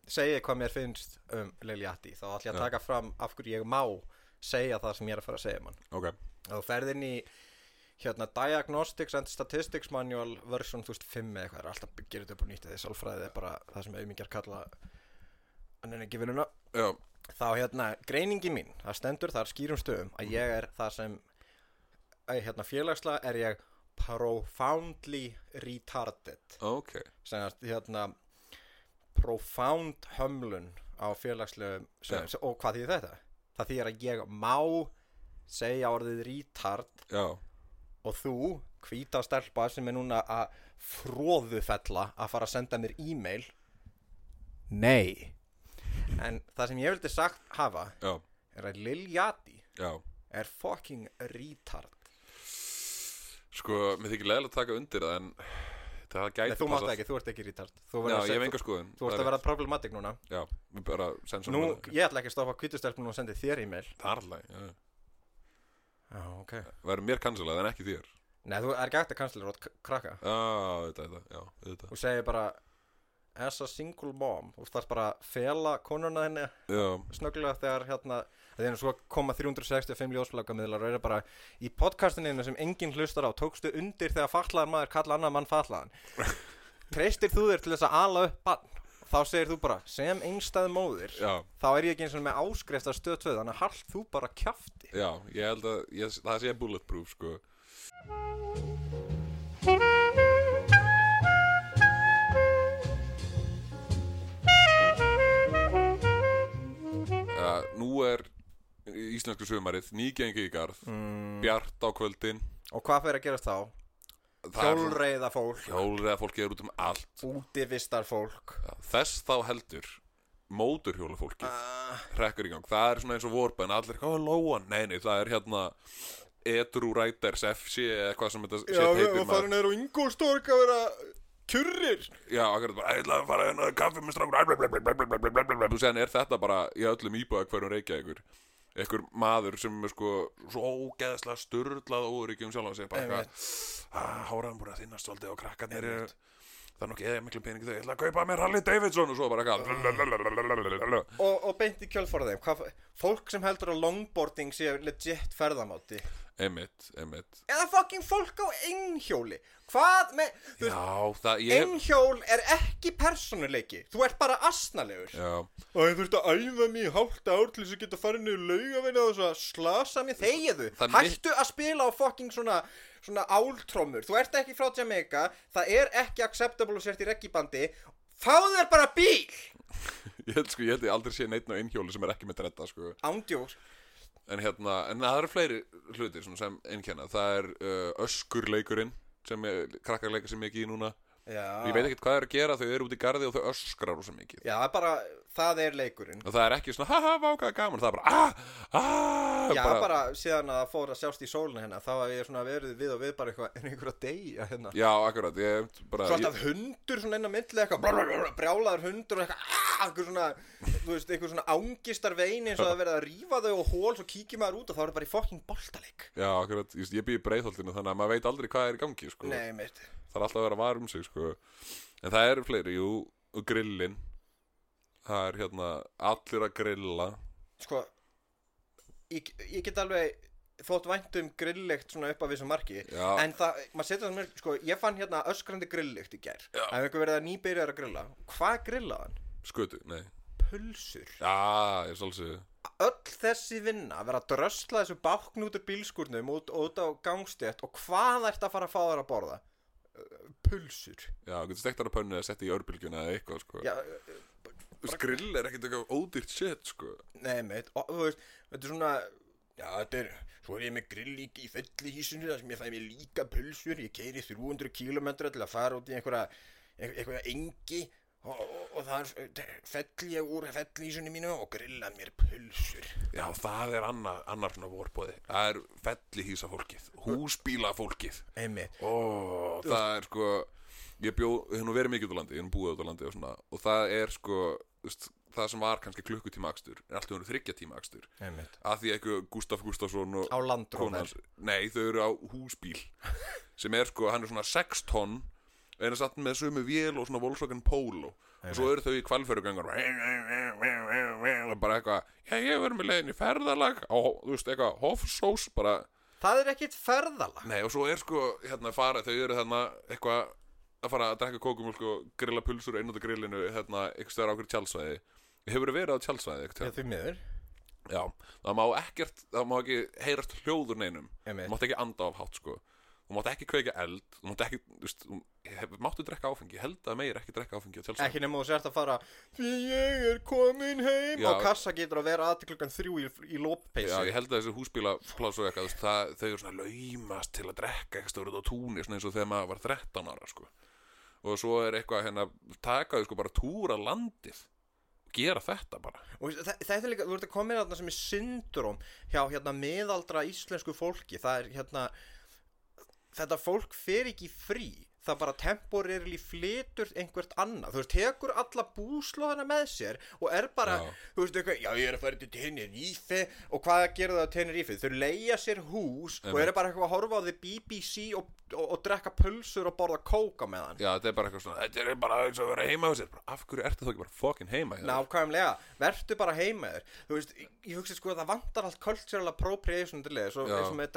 segi hvað mér finnst um Lil Yachty þá ætlum ég að taka fram af hverju ég má segja það sem ég er að fara að segja mann
ok,
og þú ferð inn í hérna Diagnostics and Statistics Manual version 2005 eða eitthvað er alltaf gera þetta upp á nýtt eða sálfræði er bara það sem auðmingjar kalla en en ekki vinnuna
já,
þá hérna greiningi mín það stendur þar skýrum stöðum að ég er það sem að, hérna félagslega er ég profoundly retarded.
Ok.
Sem að hérna profound hömlun á félagslegum sem,
Já.
og hvað þýðir þetta? Það þýðir að ég má segja orðið retard
já,
og þú, hvíta stelpa sem er núna að fróðufella að fara að senda mér e-mail. Nei. En það sem ég vildi sagt hafa
já,
er að Lil Yachty
já.
er fucking retard.
Sko, mér þykir leðilega að taka undir það en það
Nei,
gæti
þú mátt ekki, þú ert ekki retard. Þú,
já, ég hef enga skoðun
þú ert að vera problematic núna.
Já, við bara sensum
Nú, ég ætla ekki að stoppa hvítustelpunum og sendi þér e-mail.
Það er alltaf, já,
Já, ok.
Verður mér kansalað en ekki þér.
Nei, þú er ekki að kansla rót krakka.
Já, þetta, þetta, já, þetta
Þú segir bara As a single mom. Þú þarf bara að fela konuna þinni
já,
snögglega þegar hérna er svo koma 365 ljósflagamiðlar og eru bara í podcastinu sem enginn hlustar á tókstu undir þegar fatlaðar maður kalla annar mann fatlaðan. Treystir þú þér til þess að ala upp bann Þá segir þú bara sem einstæð móðir
já,
Þá er ég ekki eins og með áskrift af stöð 2 Þannig að hald þú bara kjafti
já, ég held að ég, það sé bulletproof, sko ja, nú er íslensku sumarið nýgengi í garð
mm.
bjart á kvöldin
Og hvað fyrir að gerast þá? Hjólreiða fólk
hjólreiða fólki er út um allt.
Útivistar fólk
ja, þess þá heldur móturhjóla fólki
uh,
hrekkur í gang, það er svona eins og vorbenn allir, hvað er lóan? Nei, nei, það er hérna Edru Riders FC eða eitthvað sem þetta
Já,
set
við
heitir
erum farin neyru á Ingolstorg að vera kjurrir
Já, akkurat bara, ég ætla að fara hérna að kaffi með strákur Þú segir, er þetta bara í öllum íbúða hverjum reykja ykkur Ekkur maður sem er sko svo ógeðslega sturlað óryggjum um sjálf og segir bara eitthvað "Ah, Háraðan búin að þinnast svolítið og krakkarnir eru Það er nokkuð eða miklu peningi þau, ég ætla að kaupa mér Harley Davidson og svo bara eitthvað.
Og, og beint í kjölfara þeim. Hvað, fólk sem heldur að longboarding sé legit ferðamáti.
Einmitt, einmitt.
Eða fucking fólk á einhjóli. Hvað með þú veist,
Já, það, ég
einhjól er ekki persónuleiki. Þú ert bara asnalegur.
Já,
og ég þurfti að æfa mig í hálft ár til þess að geta farið niður laugavegna og þess að slasa mig þegiðu
Það er mitt-
hættu að spila á fucking svona svona áltrómur, þú ert ekki frá Jamaica það er ekki acceptable að sért í reggibandi fáðu þér bara bíl!
Ég held sko, ég held ég aldrei sé neitt á einhjóli sem er ekki með tretta sko.
Ándjóks
En hérna, en það eru fleiri hlutir sem einnkenna Það er uh, öskurleikurinn sem er, krakkar leika sem ekki í núna ég veit ekkert hvað er að gera þau eru út í garði og þau öskrar rosa mikið.
Já, það er bara, það er leikurinn.
Og það er ekki svona haha vákaða gaman. Það er bara ah, ah,
Já, bara, síðan að það fór að sjást í sólinu hérna Þá hef ég svona verið við og við bara eitthvað En einhver að deyja hérna?
Já, akkurat ég, bara,
Svo
ég,
alltaf hundur svona inn á milli eitthvað brr, brr, brr, Brjálaður hundur og eitthvað ah, Eitthvað svona, þú veist, eitthvað svona ángistar vein eins og það er verið að rífa þau og hól Svo kíkir maður út og þá er það bara í fokking boltaleik.
Já, akkurat, ég, ég býð í breiðholtinu þannig að maður veit aldrei hvað er í gangi sko.
Nei, mitt
það er alltaf að vera var um sig sko. en það eru fleiri, jú og grillin það er hérna allir að grilla
Sko, ég, ég get alveg þótt vænt um grilllykt svona upp af þessu marki
Já.
En það, maður setja það mér, sko, ég fann hérna öskrandi grilllykt í
Já.
Það hefur eitthvað verið að nýbyrjar að grilla Hvað grillaðan?
skötu, nei
Pulsur
já, ég svolsið
öll þessi vinna að vera að drösla þessu bákn út úr bílskurnum út, út á gangstétt og hvað ert að fara að fá þær að borða? Pulsur
já, getur stektar að pönnu að setja í örbylgjuna eða eitthvað sko.
Já,
Þú grill er ekkert eitthvað ódýrt shit sko.
nei meit, og, þú veist, þetta er svona Já, þetta er, svo er ég með grillík í felli hísinu þar sem ég fæ mér líka pulsur Ég keiri 300 kilometra til að fara út í einhverja, einhverja engi og, og, og þar fell ég úr fellísinu mínu og grilla mér pulsur.
Já, það er annar, annar svona vorbóði það er fellihísa fólkið húsbíla fólkið.
Einmitt,
Ó, það er sko ég bjó, ég hef nú verið mikið út á landi ég hef nú búið út á landi og svona og það er sko, það sem var kannski klukkutíma akstur er alltaf verið þryggja tíma akstur.
Einmitt.
Að því eitthvað Gustaf Gustafsson og
Á landróver
konans, nei þau eru á húsbíl sem er sko, hann er svona 6 tonn eina satt með sömu vél og svona Volkswagen Polo. Og svo eru þau í kvalförugangar og bara eitthvað já ég verður með leiðin í ferðalag. Á, þú veist, eitthvað hofsós bara
Það er ekkit ferðala
Nei og svo er sko hérna fara þau eru þarna eitthvað að fara að drekka kókumjólk og grilla pulsur einnútt á grillinu hérna eitthvað stöður á okkur tjálsvæði Hefur verið á tjálsvæði
Já,
eitthvað
því miður.
Já, það má ekkert, það má ekki heyrast hljóður neinum. Mátt ekki anda af hátt sko Þú mátt ekki kveika eld Þú mátt ekki, þú veist, þú máttu drekka áfengi Ég held að meir ekki drekka áfengi á tjálsvæði
Ekki nema þú sért að fara Því ég er komin heim
Já.
Á kassa getur að vera aðtil klukkan þrjú í, í
Já,
lóppeysi
ég held að þessi húsbíla pláss og eitthvað, þú veist, það, þau eru svona laumast til að drekka eitthvað stóruð á túnni, svona eins og þegar maður var 13 ára, sko. Og svo er eitthvað hérna, taka þau sko bara túra landið og gera þetta bara.
Og þa- þetta er líka, þú ert að koma inn þarna sem er syndrom hjá hérna miðaldra íslensku fólki Það er hérna Þetta fólk fer ekki frí Það bara temporarily flytur einhvert annað Þú veist, tekur alla búslóðana með sér Og er bara,
Já.
þú veist, eitthvað Já, ég er að fara til Tenerife Og hvað gerir það á Tenerife? Þau leigja sér hús Og
Einmitt.
eru bara eitthvað að horfa á því BBC og, og, og drekka pulsur og borða kóka með hann
Já, þetta er bara eitthvað svona, þetta er bara eins og að vera heima á sér. Bara, af hverju ertu þá ekki bara fucking heima?
Nákvæmlega, vertu bara heima þér Þú veist, ég, hugsi sko að það vantar allt cultural appropriation til þess og eins og með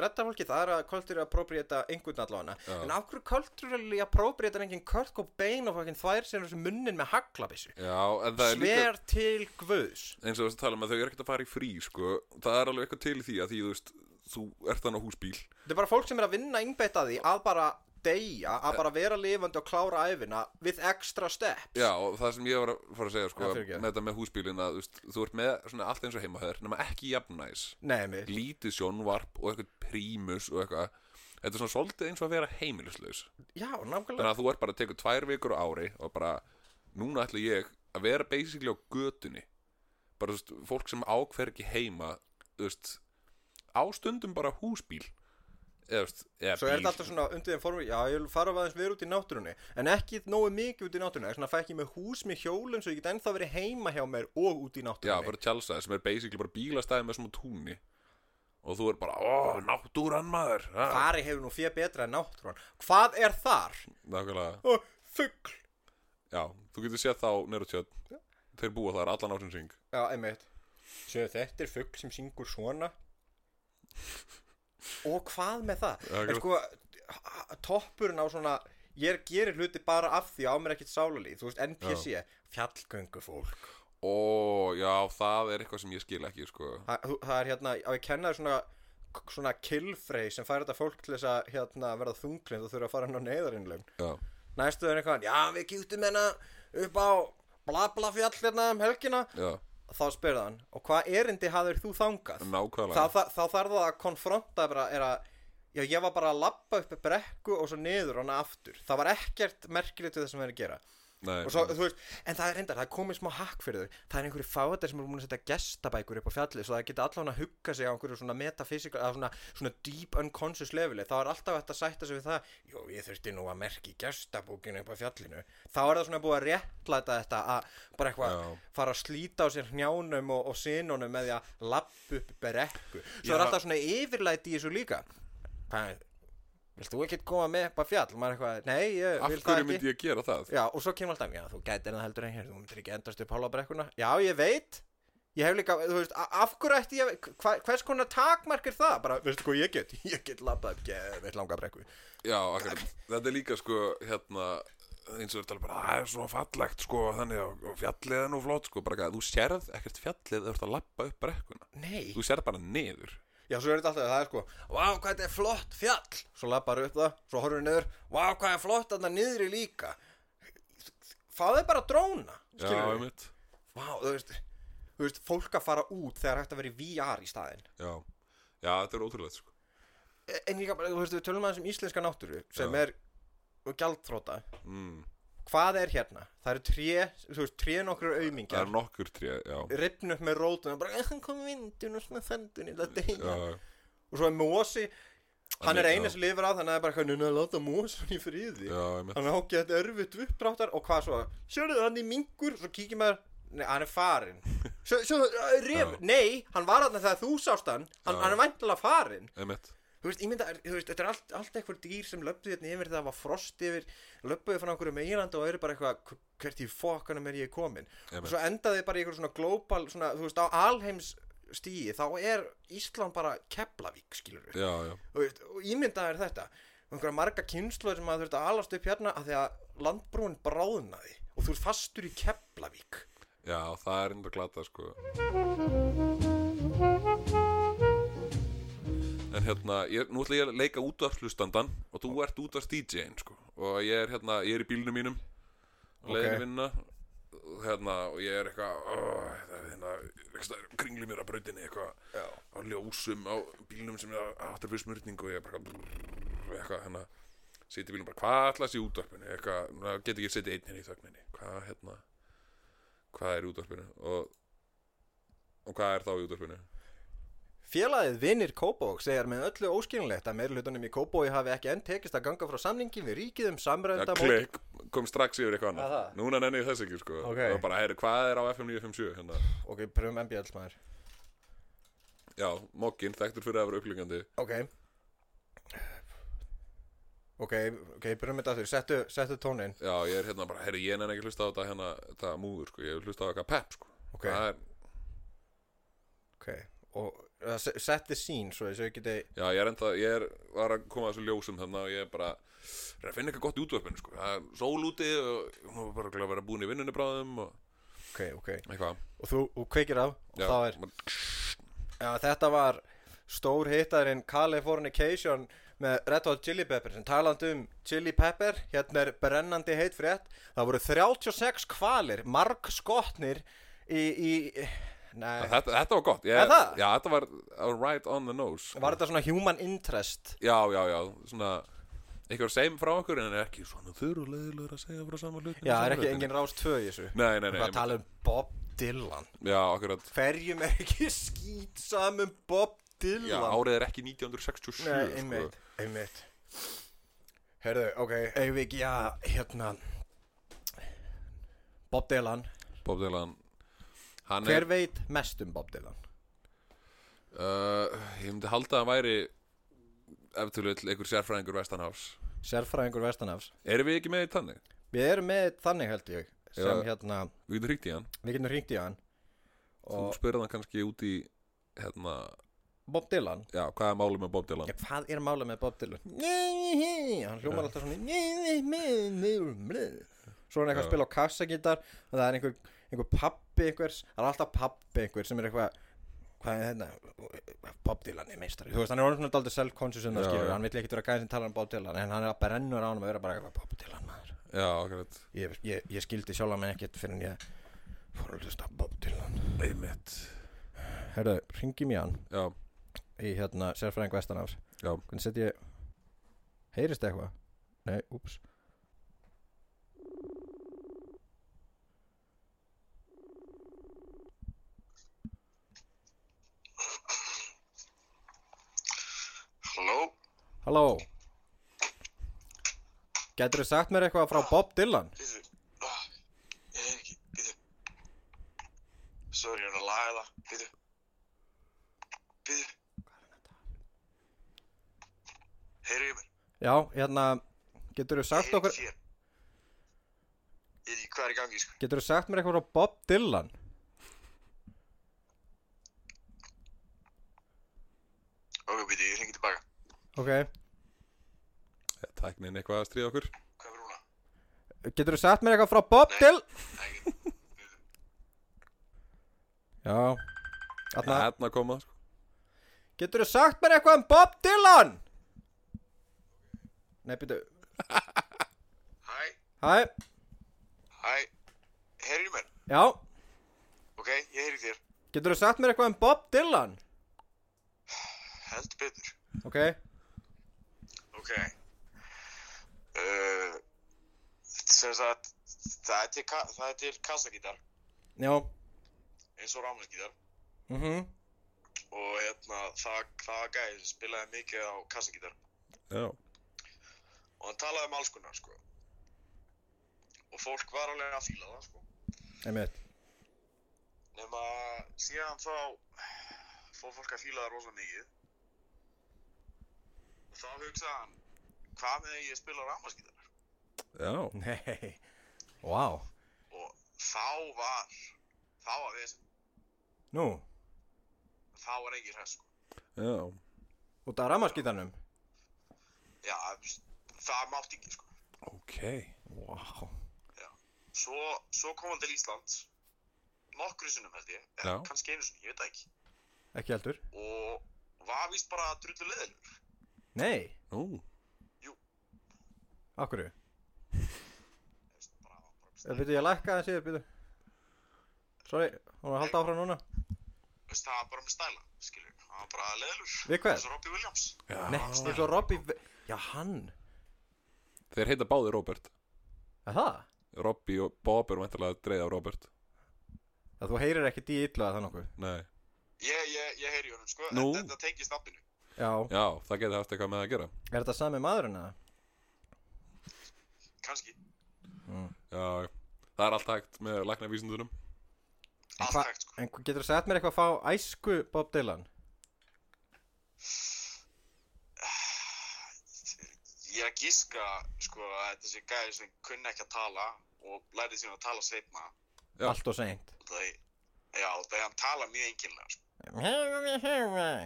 er allavega
Já.
en er enginn Kurt Cobain og fucking þvær sér þessu munnin með haglabissu
Já, en það er líka,
Sver til guðs
eins og þess að tala um að þau eru ekkert að fara í frí, sko. Það er alveg eitthvað til í því að því, þú veist, þú ert þannig á húsbíl.
Þetta er bara fólk sem er að vinna innbeitt að því að bara deyja, að bara vera lifandi og klára æfina with extra steps
Já, og það sem ég var að fara að segja, sko,
Já,
með þetta með húsbílinn að, þú veist, þú ert með svona allt eins og heima höður, nema ekki jafnæs. Lítið sjónvarp og eitthvað prímus og eitthvað þetta er svona svolítið eins og að vera heimilislaus.
Já,
þannig
nákvæmlega
að þú ert bara að teka tvær vikur á ári og bara, núna ætla ég að vera basically á götunni. Bara, þú veist, fólk sem ákver ekki heima þú veist, á stundum bara húsbíl. Eða, veist, eða
Svo er þetta alltaf svona undir þeim formi Já, ég vil fara aðeins verið út í náttúrunni. En ekki nógu mikið út í náttúrunni er svona að fæ ekki með hús með hjólum Svo ég get ennþá verið heima hjá mér og út í
já,
náttúrunni
bara tjálsaði sem er basically bara bílastæði með svona túnni og þú er bara, ó, náttúran maður. Ha,
Fari hefur nú fyrir betra en náttúran. Hvað er þar?
nákvæmlega.
Ó, fugl.
Já, þú getur séð þá neyru tjöld Þeir búa þar allan ásins ring
Já, einmitt. Sjöðu, þetta er fugl sem syngur svona. Og hvað með það?
Já,
En sko, toppurinn á svona Ég gerir hluti bara af því á mér ekkert sálalíð Þú veist, NPC, fjallgöngu fólk
Ó, já, það er eitthvað sem ég skil ekki, sko.
Þa, þú- það er hérna, á ég kenna þér svona svona killfrey sem fær þetta fólk til þess að hérna, verða þunglind og þurfa að fara hann á neyðarinnlegum
Já,
næstu er eitthvað, já við kýttum hérna upp á bla bla fjall hérna um helgina.
Já,
þá spyrði hann, og hvað erindi hafðir þú þangað?
nákvæmlega.
Þá, þá, þá þarf það að konfronta bara, er að Já, ég var bara að labba upp brekku og svo niður hana aftur. Það var ekkert merkilegt við það sem við erum að gera
Nei,
svo, veist, en það er reyndar, það er komið smá hakk fyrir þau. Það er einhverju fáðar sem eru múin að setja gestabækur upp á fjallið svo það geta allan að hugga sig á einhverju svona metafísikal, eða svona, svona deep unconscious leveli, þá er alltaf hægt að sætta sig við það jú, ég þurfti nú að merki gestabókinu upp á fjallinu, þá er það svona búið að réttlæta þetta að bara eitthvað
Já.
fara að slíta á sér hnjánum og, og sinunum með því að lappa upp brekku. Svo
Já.
er alltaf svona yfirlæti í þessu líka. Hvað, vilt þú ekki koma með upp á fjall, maður er eitthvað, nei, ég
Af
vil það
hverju
ekki
myndi ég gera það?
Já, og svo kemur alltaf, já, þú gætir það heldur en hér, þú myndir ekki endast upp hálfabrekkuna. Já, ég veit, ég hef líka, þú veist, af hverju ætti ég, hva, hvers konar takmark er það? Bara, veistu hvað ég get? Ég get labbað upp geðveitt langa brekku.
Já, akkurat, þetta er líka sko hérna eins og þetta er bara, það er svo fallegt sko þannig og og fjallið er nú flott sko bara, þú sérð
Já, svo er þetta alltaf, það er sko, vá, hvað þetta er flott fjall. Svo labbar upp það, svo horfum við niður, vá, hvað er flott þarna niðri líka. Fáðu bara dróna,
Já,
skilur við.
einmitt
Vá, þú veist, þú veist, fólk að fara út þegar hægt að vera í VR í staðinn.
Já, já þetta er ótrúlega sko
En líka, bara, þú veist, við tölum aðeins um íslenska náttúru sem
Já.
er gjaldþróta.
mm.
Hvað er hérna? Það eru tré, þú veist, tré nokkur
Það
auðmingjar
er nokkur tré, já.
Ripnu upp með rótuna bara, hann kom vindun og svona þendun í það deyja
Já,
og svo er mosi. hann er
já.
eini sem lifir á þannig að það er bara hann að láta mosun í friði?
Já, einmitt.
Hann ágæði þetta örfitt uppdráttar. Og hvað svo? Sérðu hann í mingur, svo kíkir maður. Nei, hann er farin ref,
Já.
nei, hann var þarna þegar þú sást hann. Hann, hann er Þú veist, ég mynda, þú veist, þetta er allt, allt eitthvað dýr sem löpðu hérna yfir það var frost yfir löpbuðu frá einhverju meginlandi og eru bara eitthvað "Hv- hvert í fokkanum er ég komin og
Einmitt.
svo endaði bara í einhverju svona global svona, þú veist, á alheims stíi þá er Ísland bara Keflavík, skilur við
Já, já
veist, og ímyndaði er þetta einhverja marga kynsluður sem að þurft að alast upp hérna að því að landbrúin bráðnaði og þú ert fastur í Keflavík.
Já, það er enda glata sko En hérna, ég, nú ætla ég að leika útvarpslustandan og þú ert útvarps DJ-in sko. Og ég er hérna, ég er í bílnum mínum
Ok.
leiðin í vinna. Og hérna, og ég er eitthvað oh, það er hérna, eitthvað kringli mér að brautinni eitthvað á ljósum á bílnum sem er áttur fyrir smurning og ég er bara brrr, eitthvað hérna siti í bílnum bara, hvað ætla þessi í útvarpinu? Eitthvað, get ekki setið einn hérna í þögninni. Hvað hérna hvað er í útvarpinu? Og, og hvað er þá í útvarpinu
Félagið Vinnir Kópók segir með öllu óskilnlegt að meirlutunum í Kópói hafi ekki enn tekist að ganga frá samningi við ríkið um
ja,
samrænda
klikk, kom strax yfir eitthvað annað.
Það?
núna nenni ég þess ekki sko.
Ok.
og bara, heyri, hvað er á FM 957 hérna?
Ok, pröfum MBL smæður
já, Moggin, þekktur fyrir að vera upplýgandi
Ok. Ok, ok, pröfum þetta aftur. Settu, settu tónin
já, ég er hérna bara, heyri, ég nenni ekki hlusta á þetta hérna, þetta múður sko, ég hlusta á eitthvað pep sko.
Ok.
það er,
Ok, og uh, se- set the scene Svo þessu geti
já, ég er enda, ég er var að koma að þessu ljósum þannig og ég er bara er að finna eitthvað gott í útvarpinu sko. Það er sól úti og hún var bara að vera búin í vinnunni bráðum og
Ok, ok.
Eitthvað.
Og þú, þú kveikir á Og
Já,
þá er Já, þetta var stór hittaðurinn Californication með Red Hot Chili Pepper sem talandi um Chili Pepper hérna er brennandi heit frétt. Það voru 36 kvalir marg skotnir í, í
þetta, þetta var gott. Ég,
það?
já, þetta var uh, right on the nose sko.
var þetta svona human interest?
Já, já, já, svona eitthvað segjum frá okkur en er ekki svona þurrulegilegur að segja frá sama hlutin
já, það er ekki engin rás tvö í þessu.
Nei, nei, nei,
það tala um Bob Dylan.
Já, akkurat.
Hverjum er ekki skýt um Bob Dylan?
Já, árið er ekki 1967
Nei,
sko.
einmitt, einmitt Herðu, ok, ekki að, hérna Bob Dylan.
Bob Dylan Hann
Hver veit mest um Bob Dylan?
er uh, Ég myndi halda að hann væri ef til vill einhver sérfræðingur Vestanhafs
Sérfræðingur Vestanafs
Erum við ekki með í tannig?
Við erum með þannig held ég sem
Já.
hérna,
Við getum hringt í hann
við getum hringt í hann
Þú
og
spyrir hann kannski út í hérna,
Bob Dylan
já, hvað er málið með Bob Dylan?
Já, hvað er málið með Bob Dylan? Hann hljómar alltaf svona Svo er hann eitthvað að spila á kassagítar og það er einhver, einhver pappi einhvers það er alltaf pappi einhver sem er eitthvað hvað er þetta? Bob Dylan er meistari. Þú veist hann er orðin svona daldið self-conscious um það skilur hann vill ekkert vera gæðin sem tala um Bob Dylan en hann er að brennur á hann að vera bara eitthvað Bob Dylan maður.
Já, akkurat.
Ég, ég, ég skildi sjálf mig ekkert fyrir en ég fór að hlusta Bob Dylan.
Einmitt.
Herru, ringi mér hann.
Já,
í hérna sérfræðing Vestanafs
Já.
Hvernig set ég Heyrist eitthvað? Nei, úps
Halló?
Halló Gætur þú sagt mér eitthvað frá Bob Dylan?
Býðu, ég heyr ekki, býðu. Ég er að laga það, býðu. Býðu. Heyrðu ég mér?
Já, hérna Getur þú sagt okkur.
Ég veit ekki hvað er í gangi, sko.
Getur þú sagt mér eitthvað frá Bob Dylan?
Ok, býðu, ég hringi tilbaka.
Ok
Er tæknin eitthvað að stríða okkur?
Hvað er núna?
Getur þú sagt mér eitthvað frá Bob
Nei.
Dylan?
Nei, ekki.
Já Þarna
Hérna koma sko.
Getur þú sagt mér eitthvað um Bob Dylan? Nei, byrju
Hæ,
Hæ,
hæ. Heyrðu ég mér?
já
Ok, ég heyri þér.
Getur þú sagt mér eitthvað um Bob Dylan?
Held betur.
Ok
Ok. Uh, sem sagt, það er til, ka- það er til kassagítar,
Já
eins og rámaskítar.
Mhm
og hérna, það, það var gæði sem spilaði mikið á kassagítar
Já.
og hann talaði um alls konar sko. og fólk var alveg að fíla það sko.
Einmitt
nema síðan þá fór fólk að fíla það rosa mikið og þá hugsaði hann hvað með ég spila rámaskítar
Já.
Nei Vá
og þá var þá var við
Nú
þá var engin hræð sko.
Já.
Út af rammarskítanum
já, það mátti ekki sko.
Ok.
Vá
svo, svo kom hann til Íslands nokkru sinnum held ég
Já.
eða kannski einu sinni, ég veit ekki
Ekki heldur
og var víst bara drullu leðilur
Nei
Nú.
Akkurru
bara, bara,
Byrju ég að lækka það síður byrju Sorry, hún var að halda áfram núna
veist, það var bara með stæla skilur, það var bara leðilur
Við hvern?
eins og Robbie Williams
Já.
Nei, eins og Robbie Já, hann
Þeir heita báði Robert.
Er það?
Robbie og Bob eru vantilega að dreyða á Robert.
Það þú heyrir ekki í illa það nokkuð
Nei.
ég, ég, ég heyri honum sko,
Nú?
en þetta tengist nafninu
Já
Já, það geti haft eitthvað með að gera.
Er þetta sami maðurinn eða?
kannski,
Já. Það er allt hægt með læknavísindunum.
allt hægt sko
En getur þú sagt mér eitthvað að fá æsku Bob Dylan?
ég er að gíska sko að þetta sé gæði sem kunni ekki að tala og lærið síðan að tala sveitna
Já.
Allt og seint
það já, það er hann tala mjög enginlega sko.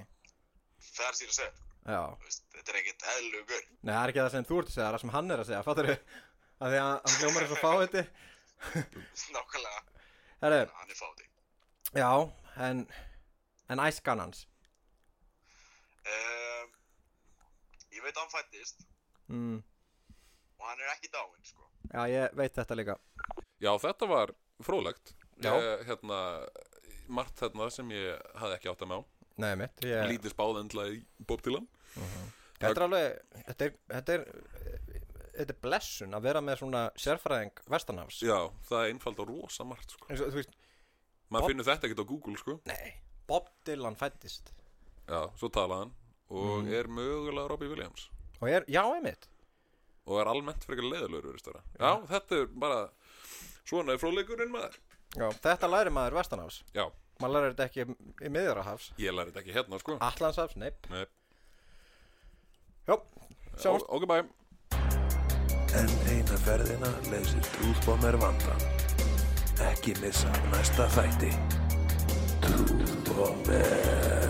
það er sér að segja.
Já.
Þú veist, þetta er ekkert eðlugur
Nei, það er ekki það sem þú ert að segja, það er það sem hann er að segja Fattur þau? Að því að hann hljómar eins og fáiði
nákvæmlega,
Herru,
hann er fáti
já, en En æskan hans?
Um, ég veit að hann fættist.
Mm.
og hann er ekki dáinn sko.
Já, ég veit þetta líka.
Já, þetta var fróðlegt.
Já.
Ég, hérna, margt hérna sem ég hafði ekki átt að með á.
Nei, mitt ég,
Lítið spáð endla í Bob Dylan.
Þetta er alveg Þetta er, þetta er Þetta er blessun að vera með svona sérfræðing Vestanhafs
Já, það er einfald og rosa margt, sko.
þú veist,
Maður
Bob-
finnur þetta ekkert á Google, sko.
nei Bob Dylan fættist
Já, svo talaði hann og er mögulega Robbie Williams.
og er, já, einmitt
Og er almennt frekar leiðilegur, veist það. Já, þetta er bara, svona er fróðleikurinn maður.
já, þetta læri maður Vestanhafs
Já,
maður læri þetta ekki í miðjarahafs
ég læri þetta ekki hérna, sko.
Allandshafs, neip
Nei,
já, sjáumst
ok, bæ.
En eina ferðina leysir trúðbómer vandan. Ekki missa næsta þætti. Trúðbómer.